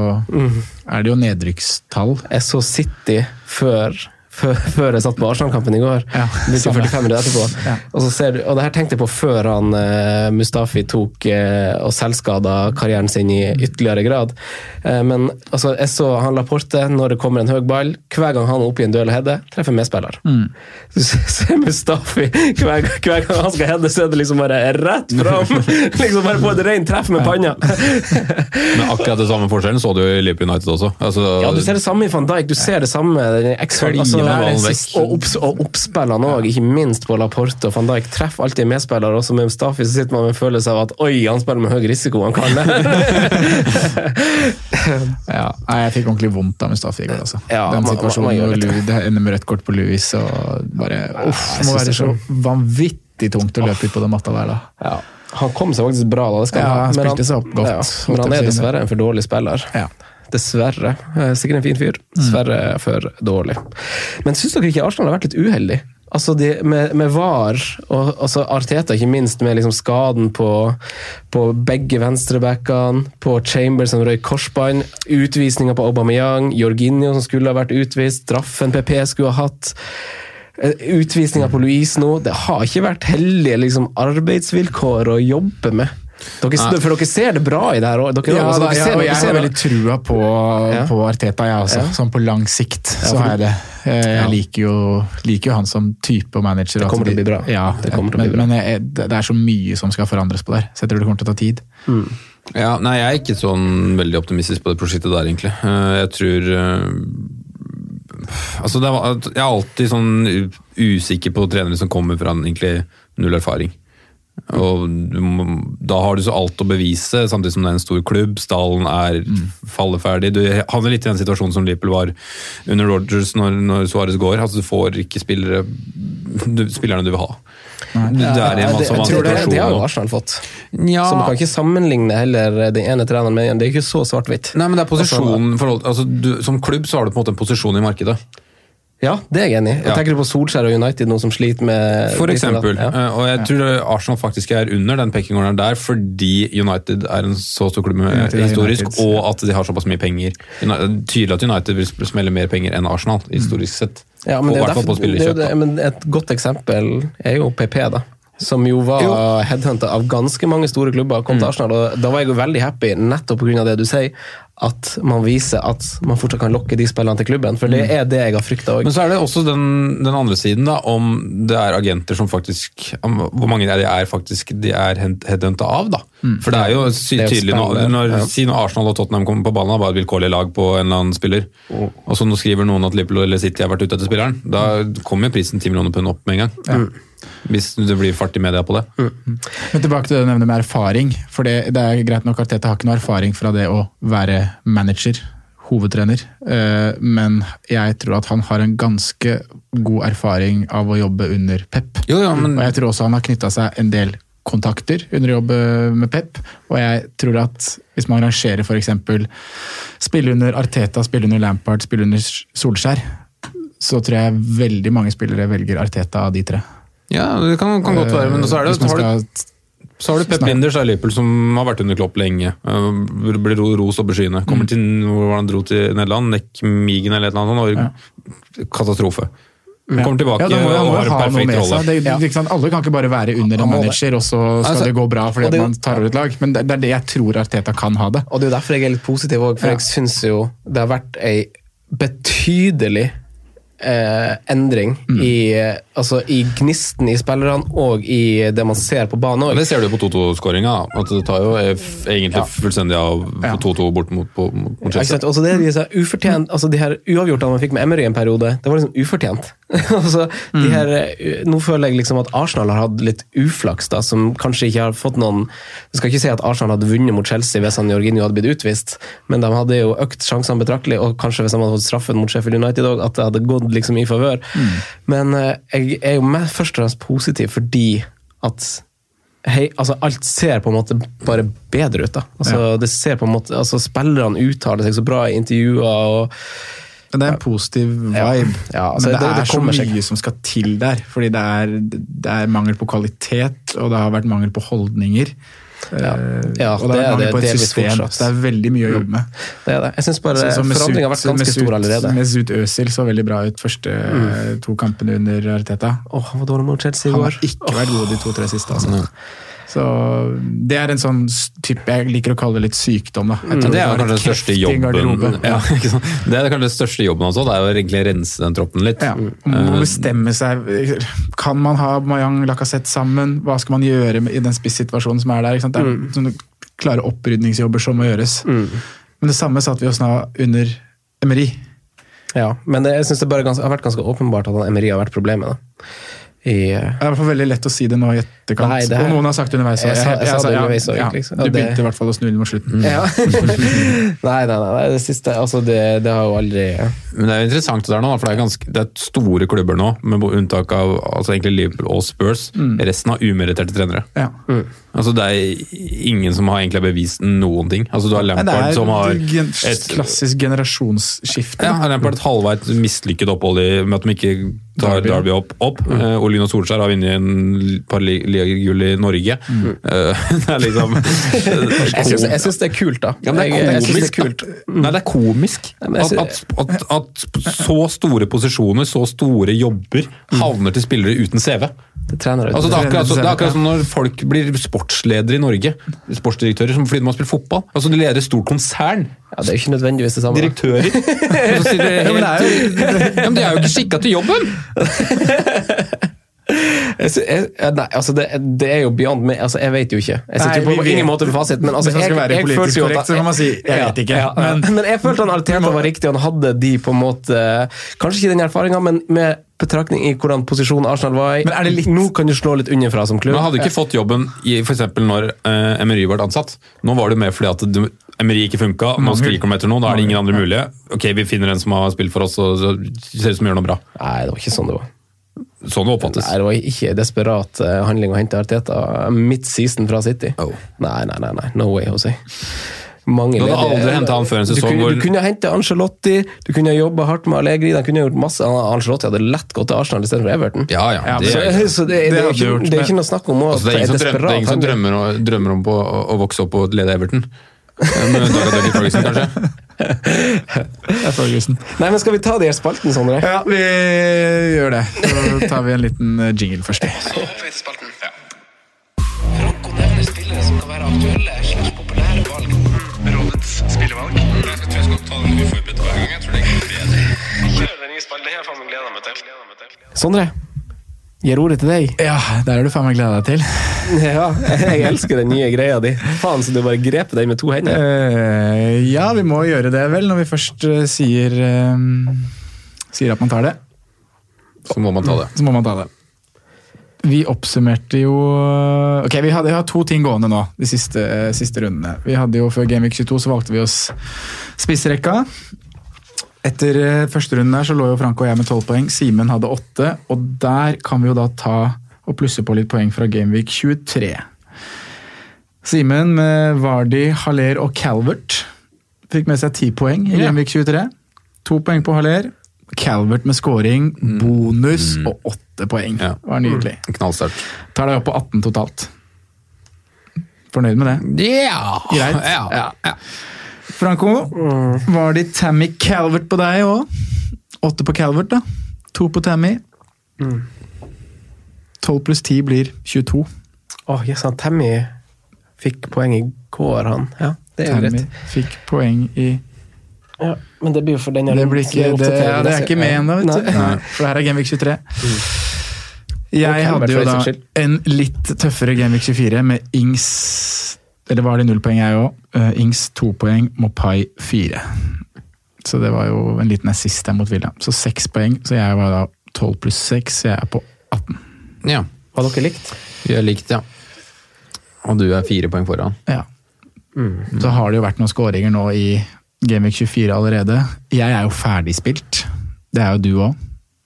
er det jo nedrykkstall. jeg så City før, før, før jeg satt på Arsenal-kampen i går. Ja, Begynte 45 minutter etterpå. Ja. Og, så ser du, og det her tenkte jeg på før han uh, Mustafi tok uh, og selvskada karrieren sin i ytterligere grad. Uh, men altså, jeg så han Laporte når det kommer en høy ball. Hver gang han er oppe i en duell og header, treffer medspiller. Mm. Du ser Mustafi hver, hver gang han skal heade, så er det liksom bare rett fram! liksom bare på et rent treff med panna. Men akkurat det samme forskjellen så du i Liverpool United også. Altså, Ja, du ser det samme i van Dijk. Du ser det samme Kliner altså, ballen vekk. og, opps, og oppspillene òg, ikke minst på Laporte og van Dijk. Treffer alltid medspillere. medspiller. Også med Mustafi så sitter man med en følelse av at oi, han spiller med høy risiko, han kan det. Ja, jeg fikk ordentlig vondt av Mustafi i går. Altså. Ja, Den situasjonen hvor. Louis- det ender med rødt kort på Louis og bare uff, Det må være så vanvittig tungt å løpe ut på den matta der, da. ja. Han kom seg faktisk bra, da. Det skal Ja, ha. han Men han. Ja, men han er dessverre en for dårlig spiller. Ja. Dessverre. Eh, Sikkert en fin fyr. Dessverre for dårlig. Men syns dere ikke Arsenal har vært litt uheldig? Altså de, med, med VAR, og altså Arteta ikke minst, med liksom skaden på, på begge venstrebackene, på Chambers som røyk korsbånd, utvisninga på Aubameyang, Jorginho som skulle ha vært utvist, straffen PP skulle ha hatt. eh, Utvisninga på Louise nå. Det har ikke vært heldige liksom, arbeidsvilkår å jobbe med. Dere, ja. for dere ser det bra i det her òg. Ja, altså, ja, og jeg ser har veldig trua på, Ja. på Arteta, jeg også. Ja. Sånn på lang sikt så har jeg det. Eh, Jeg Ja. liker, jo, liker jo han som type og manager. Det kommer til å bli bra. Ja, Det kommer til å bli men, bra. men jeg, det det er så mye som skal forandres på der, så jeg tror det kommer til å ta tid. Ja, nei, jeg er ikke sånn veldig optimistisk på det prosjektet der, egentlig. Eh, Jeg tror eh, Altså, det var, jeg er alltid sånn usikker på trenere som kommer fra egentlig null erfaring. Og du må- da har du så alt å bevise, samtidig som det er en stor klubb. Stallen er falleferdig. Du havner litt i den situasjonen som Liverpool var under Rogers når, når Suárez går. Altså, du får ikke spillere, du, spillerne du vil ha. Det er en masse jeg tror det, situasjoner det har jo. Arsenal fått. Ja. Så man kan ikke sammenligne heller den ene treneren med den andre. Det er ikke så svart-hvitt. Nei, men det er posisjonen altså, du, Som klubb så har du på en måte en posisjon i markedet. Ja, det er jeg enig i. Ja. Tenker på Solskjær og United nå som sliter med For eksempel. Ja. Eh, Og jeg tror Arsenal faktisk er under den pekingorderen der, fordi United er en så stor klubb United er historisk, United, og at de har såpass mye penger. United, tydelig at United vil smelle mer penger enn Arsenal, historisk sett. Ja, men det er derfor, det, er jo det, men et godt eksempel er jo PP, da. Som jo var headhunta av ganske mange store klubber. kom Mm. til Arsenal, og Da var jeg jo veldig happy, nettopp pga. det du sier, at man viser at man fortsatt kan lokke de spillene til klubben. For det er det jeg har frykta òg. Mm. Men så er det også den, den andre siden, da, om det er agenter som faktisk om Hvor mange er de er faktisk de er headhunta av, da. For det er jo sy Det er jo tydelig nå, når, ja. Si når Arsenal og Tottenham kommer på ballen, bare et vilkårlig lag på en eller annen spiller. Og så nå skriver noen at Liverpool eller City har vært ute etter spilleren. Da kommer prisen 10 millioner pund opp med en gang. Hvis det blir fart i media på det. Men tilbake til det du nevner med erfaring. For det, det er greit nok at Teta har ikke noe erfaring fra det å være manager, hovedtrener. Eh, Men jeg tror at han har en ganske god erfaring av å jobbe under Pep. Jo, ja, men Og jeg tror også han har knytta seg en del kontakter under jobb med Pep. Og jeg tror at hvis man rangerer f.eks. spille under Arteta, spille under Lampard, spille under Solskjær, så tror jeg veldig mange spillere velger Arteta av de tre. Ja, det kan, kan godt være, men så er det, har du, så har du Pep. Linders av Liverpool, som har vært under Klopp lenge. øh, Blir ros rost opp i skyene. Kommer til hvor var han dro til Nederland, Neck Migen eller et eller annet Ja. Katastrofe. Katastrofe. Kommer tilbake ja, må, og har perfekt rolle. Det, det, ikke? Alle kan ikke bare være under en det. manager, og så skal Altså, det gå bra fordi det- man tar over et lag. Men det, det er det jeg tror Arteta kan ha det. Og det er jo derfor jeg er litt positiv òg, for Ja. jeg syns jo det har vært ei betydelig eh, endring Mm. i, eh, altså, i gnisten i spillerne og i det man ser på banen Og det ser du på 2-2-skåringa. At det tar jo egentlig ja. fullstendig av Ja. 2-2 bort mot, på- mot Chelsea. Ja, Også det, de, så ufortjent, altså de her uavgjortene man fikk med Emery en periode, det var liksom ufortjent. altså, Mm. her, eh, nå føler jeg liksom at Arsenal har hatt litt uflaks, da, som kanskje ikke har fått noen Jeg skal ikke si at Arsenal hadde vunnet mot Chelsea hvis han Jorginho hadde blitt utvist, men de hadde jo økt sjansene betraktelig, og kanskje hvis de hadde fått straffen mot Sheffield United òg, at det hadde gått liksom i favør. Men eh, jeg er jo først og fremst positiv fordi at Hei, altså alt ser på en måte bare bedre ut. da. Altså, det ser på en måte, altså Spillerne uttaler seg så bra i intervjuer. og det er en positiv vibe. Ja, altså, Men det, det- det er så mye seg. som skal til der. Fordi det er, det er mangel på kvalitet, og det har vært mangel på holdninger. Ja. Eh, Ja, og det det er mangel det på et system. fortsatt. Det er veldig mye å jobbe med. Det er det. Jeg syns bare Så- så forandringen har vært ganske Mesut- stor allerede. Mesut Özil så veldig bra ut første mm. to kampene under Arteta. Åh, han var dårlig mot Chelsea i Han har ikke vært god de to-tre siste. Altså. Så Det er en sånn type Jeg liker å kalle det litt sykdom. da. Mm, Det er kanskje den største jobben ja, ikke sant? Det er kanskje den største jobben også, det er å egentlig rense den troppen litt. Ja, man må bestemme seg. Kan man ha Mayang Lacassette sammen? Hva skal man gjøre i den spissituasjonen som er der? Ikke sant? Det er sånne klare opprydningsjobber som må gjøres. Men det samme satt vi oss nå under Emery. Ja, men det, jeg synes det bare gans- har vært ganske åpenbart at Emery har vært problemet. da. I, Det er i hvert fall veldig lett å si det nå i etterkant. Nei, det og noen har sagt underveis. Jeg sa- jeg sa det ja, underveis ja, liksom. Du begynte i hvert fall å snu inn mot slutten. ja. nei, nei, nei, nei, det siste altså det, det har jo aldri Men det er jo interessant det der nå, for det er, ganske, det er store klubber nå, med unntak av altså egentlig Liverpool og Spurs. Resten har umeritterte trenere. Ja. Altså Det er ingen som har egentlig bevist noen ting. Altså Du har Nei, det Lampard er som har et klassisk generasjonsskifte. ja, Lampard et halvveis mislykket opphold i, med at de ikke tar Derby. Derby opp. opp. Eh, Ole Gunnar Solskjær har vunnet en par li- ligagull i Norge. Mm. Uh, det er liksom Jeg syns, det er kult, da. Ja, men det er jeg synes det komisk. er kult. Nei, det er komisk. At, at, at, at så store posisjoner, så store jobber, havner til spillere uten CV. Det trenere. Altså, det, er akkurat, Trenere det er akkurat som når folk blir sportsledere i Norge. Sportsdirektører som fordi de har spilt fotball. Altså, De leder et stort konsern. ja, det er jo ikke nødvendigvis det samme. Direktører. Og så sier de Ja, men det er helt, men de er jo ikke skikka til jobben! Jeg, nei, altså det, det er jo beyond me. Altså, jeg vet jo ikke. Jeg sitter Nei, jo på, vi på vet- ingen måte med fasit, men altså, jeg, jeg, jeg følte jo at- korrekt, så kan man si, jeg vet ikke, Ja, ja. men- Men, jeg følte han Arteta var riktig, han hadde de på en måte Kanskje ikke den erfaringa, men med betraktning i hvordan posisjon Arsenal var i. Men er det litt- Nå kan du slå litt underfra som klubb. Men han hadde ikke fått jobben i for eksempel når uh, Emery ble ansatt. Nå var det mer fordi at du, Emery ikke funka, man skriker om etter noe, da er det ingen andre mulige. Ok, vi finner en som har spilt for oss og så ser ut som gjør noe bra. Nei, det var ikke sånn det var. Sånn det oppfattes. Nei, det var ikke desperat eh, handling å hente Arteta midt season fra City. Oh. Nei, nei, nei, nei. no way, Jose. Mange Du hadde aldri hentet han før en Du sesong kunne, hvor- du kunne hente Angelotti, du kunne jobba hardt med Allegri, de kunne gjort masse. Angelotti hadde lett gått til Arsenal istedenfor Everton. Ja, ja. Det, Så, så det, det, Det er ikke, gjort, det er ikke noe snakk om å altså, det er ingen som, det er ingen som drømmer, å- drømmer om på, å, å vokse opp og lede Everton. Med av Dougie Ferguson, kanskje. Nei, men Skal vi ta de her spaltene, Sondre? Ja, vi gjør det. Så tar vi en liten eh, jingle først. Feitespalten. Rådets spillevalg. Jeg tror jeg skal ta den uforberedt hver gang. Jeg tror det bedre. Det har jeg faen meg gleda meg til. Sondre, gir ordet til deg. Ja, der har du faen meg gleda deg til. Ja, jeg elsker den nye greia di. Faen, så du bare grep den med to hender. Uh, ja, vi må gjøre det vel, når vi først eh, sier uh, Sier at man tar det. Så må man ta det. Så må man ta det. Vi oppsummerte jo Ok, vi, hadde, vi har to ting gående nå, de siste, siste rundene. Vi hadde jo Før Gameweek 22 så valgte vi oss spissrekka. Etter eh, første runden der så lå jo Frank og jeg med tolv poeng. Simen hadde åtte. Og der kan vi jo da ta og plusse på litt poeng fra Gameweek 23. Simen med Vardi, Haller og Calvert fikk med seg ti poeng i. Gameweek 23. To poeng på Haller. Calvert med scoring, bonus og åtte poeng. Ja. Det var nydelig. Knallsterkt. Tar deg opp på 18 totalt. Fornøyd med det? Ja! Greit. Ja. Ja. Franco, var det Tammy Calvert på deg òg? Åtte på Calvert, da. To på Tammy. 12 pluss 10 blir 22. Åh, yes, han Tammy fikk poeng i går, han. Ja, det er jo Tammy fikk poeng i Ja, men det blir jo for den Det blir ikke, det, ja, det er ikke med ennå, vet du. Nei. Nei, For det her er Genvik 23. Jeg hadde jo da en litt tøffere Genvik 24 med Ings Eller var det null poeng, jeg òg. Ings to poeng, Mopai fire. Så det var jo en liten assist der mot Villa. Så seks poeng, så jeg var da 12 pluss 6, så jeg er på 18. Ja, Var dere likt? vi er likt, ja. Og du er fire poeng foran. Ja. Så har det jo vært noen skåringer nå i Genvik 24 allerede. Jeg er jo ferdigspilt. Det er jo du òg.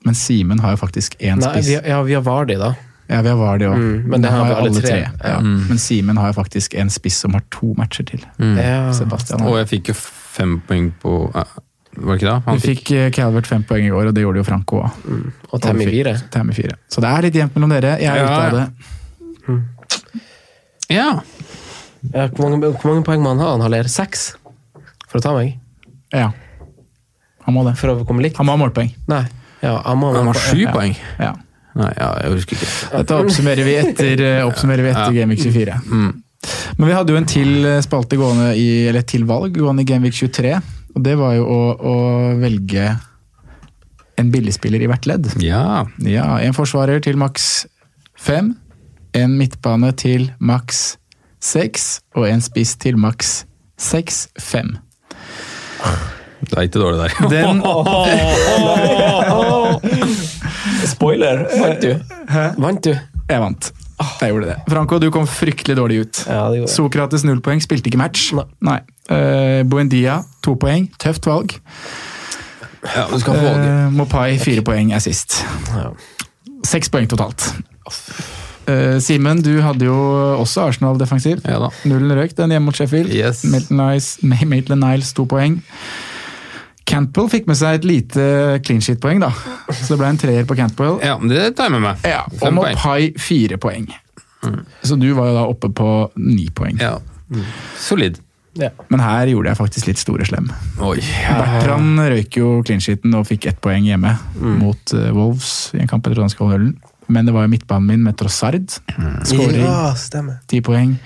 Men Simen har jo faktisk én spiss. vi, ja, vi har Vardi, da. Ja, vi har Vardi òg. Mm, men det har vi alle tre. Ja. Men Simen har jo faktisk en spiss som har to matcher til. Mm. Sebastian. Og jeg fikk jo fem poeng på Var det ikke det? Han du fikk, fikk eh, Calvert fem poeng i går, og det gjorde jo Franco òg. Og Tammy fire. Tammy fire. Så det er litt jevnt mellom dere. Jeg er Ja, ute av det. ja. Ja, hvor, mange, hvor mange poeng må han ha? Han har seks? For å ta meg? Ja. Han må det. For å komme likt? Han må ha målpoeng. Nei. Ja, han må Han har sju Ja. poeng. Ja. Nei, ja, jeg husker ikke. Dette oppsummerer vi etter, eh, oppsummerer vi etter Gamevik 24. Men vi hadde jo en til eh, spalte gående i, eller til valg gående i Gamevik 23. Og det var jo å, å velge en billigspiller i hvert ledd. Ja. Ja, En forsvarer til maks fem. En midtbane til maks seks. Og en spiss til maks seks, fem. er ikke dårlig der. Den, Spoiler! Vant du? Vant du? jeg vant. Jeg gjorde det. Franco, du kom fryktelig dårlig ut. Ja, det. Sokrates null poeng, spilte ikke match. Nei. Uh, Buendia to poeng, tøft valg. Ja, du skal få valget. Uh, Mopai fire poeng er sist. Ja. Seks poeng totalt. Eh, Simen, du hadde jo også Arsenal defensiv. Ja da. Nullen røyk den hjemme mot Sheffield. Yes. Maitland Niles, to poeng. Cantwell fikk med seg et lite clean sheet-poeng, da. Så det ble en treer på Cantwell. Ja, det tar jeg med meg. Ja, og. Mopai fire poeng. Så du var jo da oppe på ni poeng. Ja. Solid. Ja. Men her gjorde jeg faktisk litt store slem. Oi. Bertrand røyk jo clean sheeten og fikk ett poeng hjemme Mm. mot eh, Wolves i en kamp etter dansk nullen. Men det var jo midtbanen min med Trossard. Mm. Skåring, Ja, ti poeng.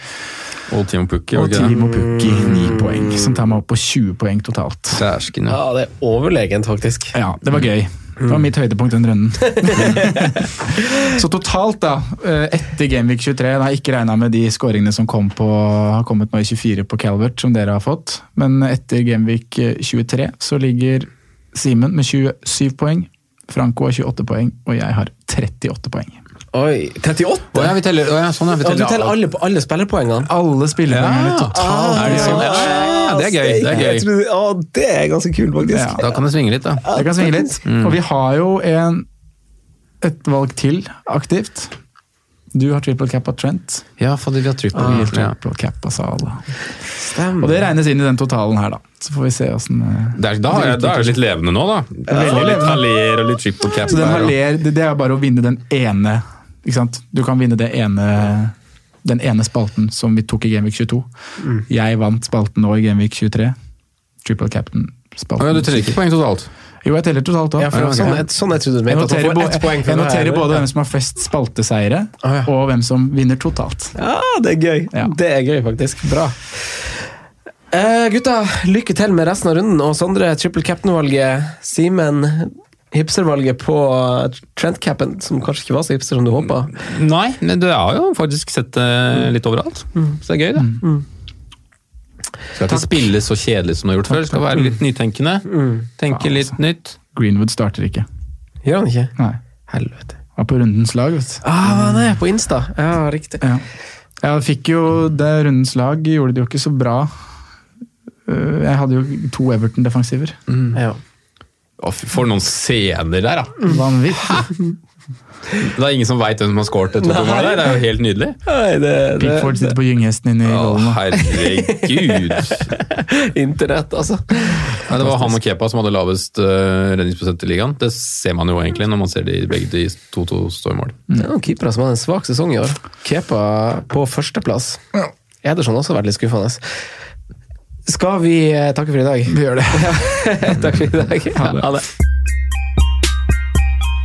Og Timo Pukki, Og? Timo Pukki, ni poeng. Som tar meg opp på 20 poeng totalt. Dæsken, ja. Ja, det er overlegent, faktisk. Ja, det var gøy. Det var mitt høydepunkt den runden. Så totalt, da, eh, etter Gameweek 23, da har jeg ikke regna med de skåringene som kom på, har kommet nå i 24 på Calvert, som dere har fått. Men etter Gameweek 23 så ligger Simen med 27 poeng. Franco har 28 poeng, og jeg har 38 poeng. Oi, 38? Å ja, vi teller, å ja, sånn, ja, vi Ja, du teller alle, alle spillerpoengene? Alle spillerpoengene Ja. totalt. Er det sånn? Ja, det er gøy. Det er gøy. Tror, Å, det er ganske kult, faktisk. Ja. Da kan det svinge litt, da. Det kan svinge litt. Og vi har jo en, et valg til aktivt. Du har triple cap av Trent. Ja, fordi vi har ja. triple cap av Sala. Stemmer. Og det regnes inn i den totalen her, da. Så får vi se åssen er, da, er, det er litt levende nå, da. Ja. Litt haler og litt triple cap. Så den haler, det, det er bare å vinne den ene ikke sant? Du kan vinne det ene, den ene spalten som vi tok i Gamevik 22. Jeg vant spalten nå i Gamevik 23. Triple captain-spalten. ja, du trenger ikke poeng totalt? Jo, jeg teller totalt òg. Ja, sånn, jeg- sånn jeg trodde du mente. At noterer, poeng jeg både Ja. hvem som har flest spalteseiere, Ah, ja. og hvem som vinner totalt. Ja, det er gøy. Det er gøy, faktisk. Bra. Uh, gutta, lykke til med resten av runden. Og Sondre, triple cap'n-valget. Simen, hipstervalget på Trent-capen, som kanskje ikke var så hipster som du håpa. Nei, men du har jo faktisk sett det litt overalt. Så det er gøy, det. Skal ikke spille så kjedelig som du har gjort før. Skal være litt nytenkende. Tenke litt altså. nytt. Greenwood starter ikke. Gjør han ikke? Nei. Helvete. Var på rundens lag, vet du. Ah, det er på Insta. Ja, riktig. Ja. Jeg fikk jo det rundens lag, gjorde det jo ikke så bra. Øh, Jeg hadde jo to Everton-defensiver. Ja. For noen scener der, da! Vanvittig. Det er ingen som veit hvem som har skåret det. Tottenham-målet. Det er jo helt nydelig. Nei, det, Pickford sitter på gynghesten inne i golden. herregud! Internett, altså. Nei, det var han og Kepa som hadde lavest uh, redningsprosent i ligaen. Det ser man jo egentlig når man ser de begge de 2-2 står i mål. Det er noen keepere som hadde en svak sesong i år. Kepa på førsteplass. Ederson har også vært litt skuffende. Skal vi eh, takke for i dag? Vi gjør det. Takk for i dag. Ha det.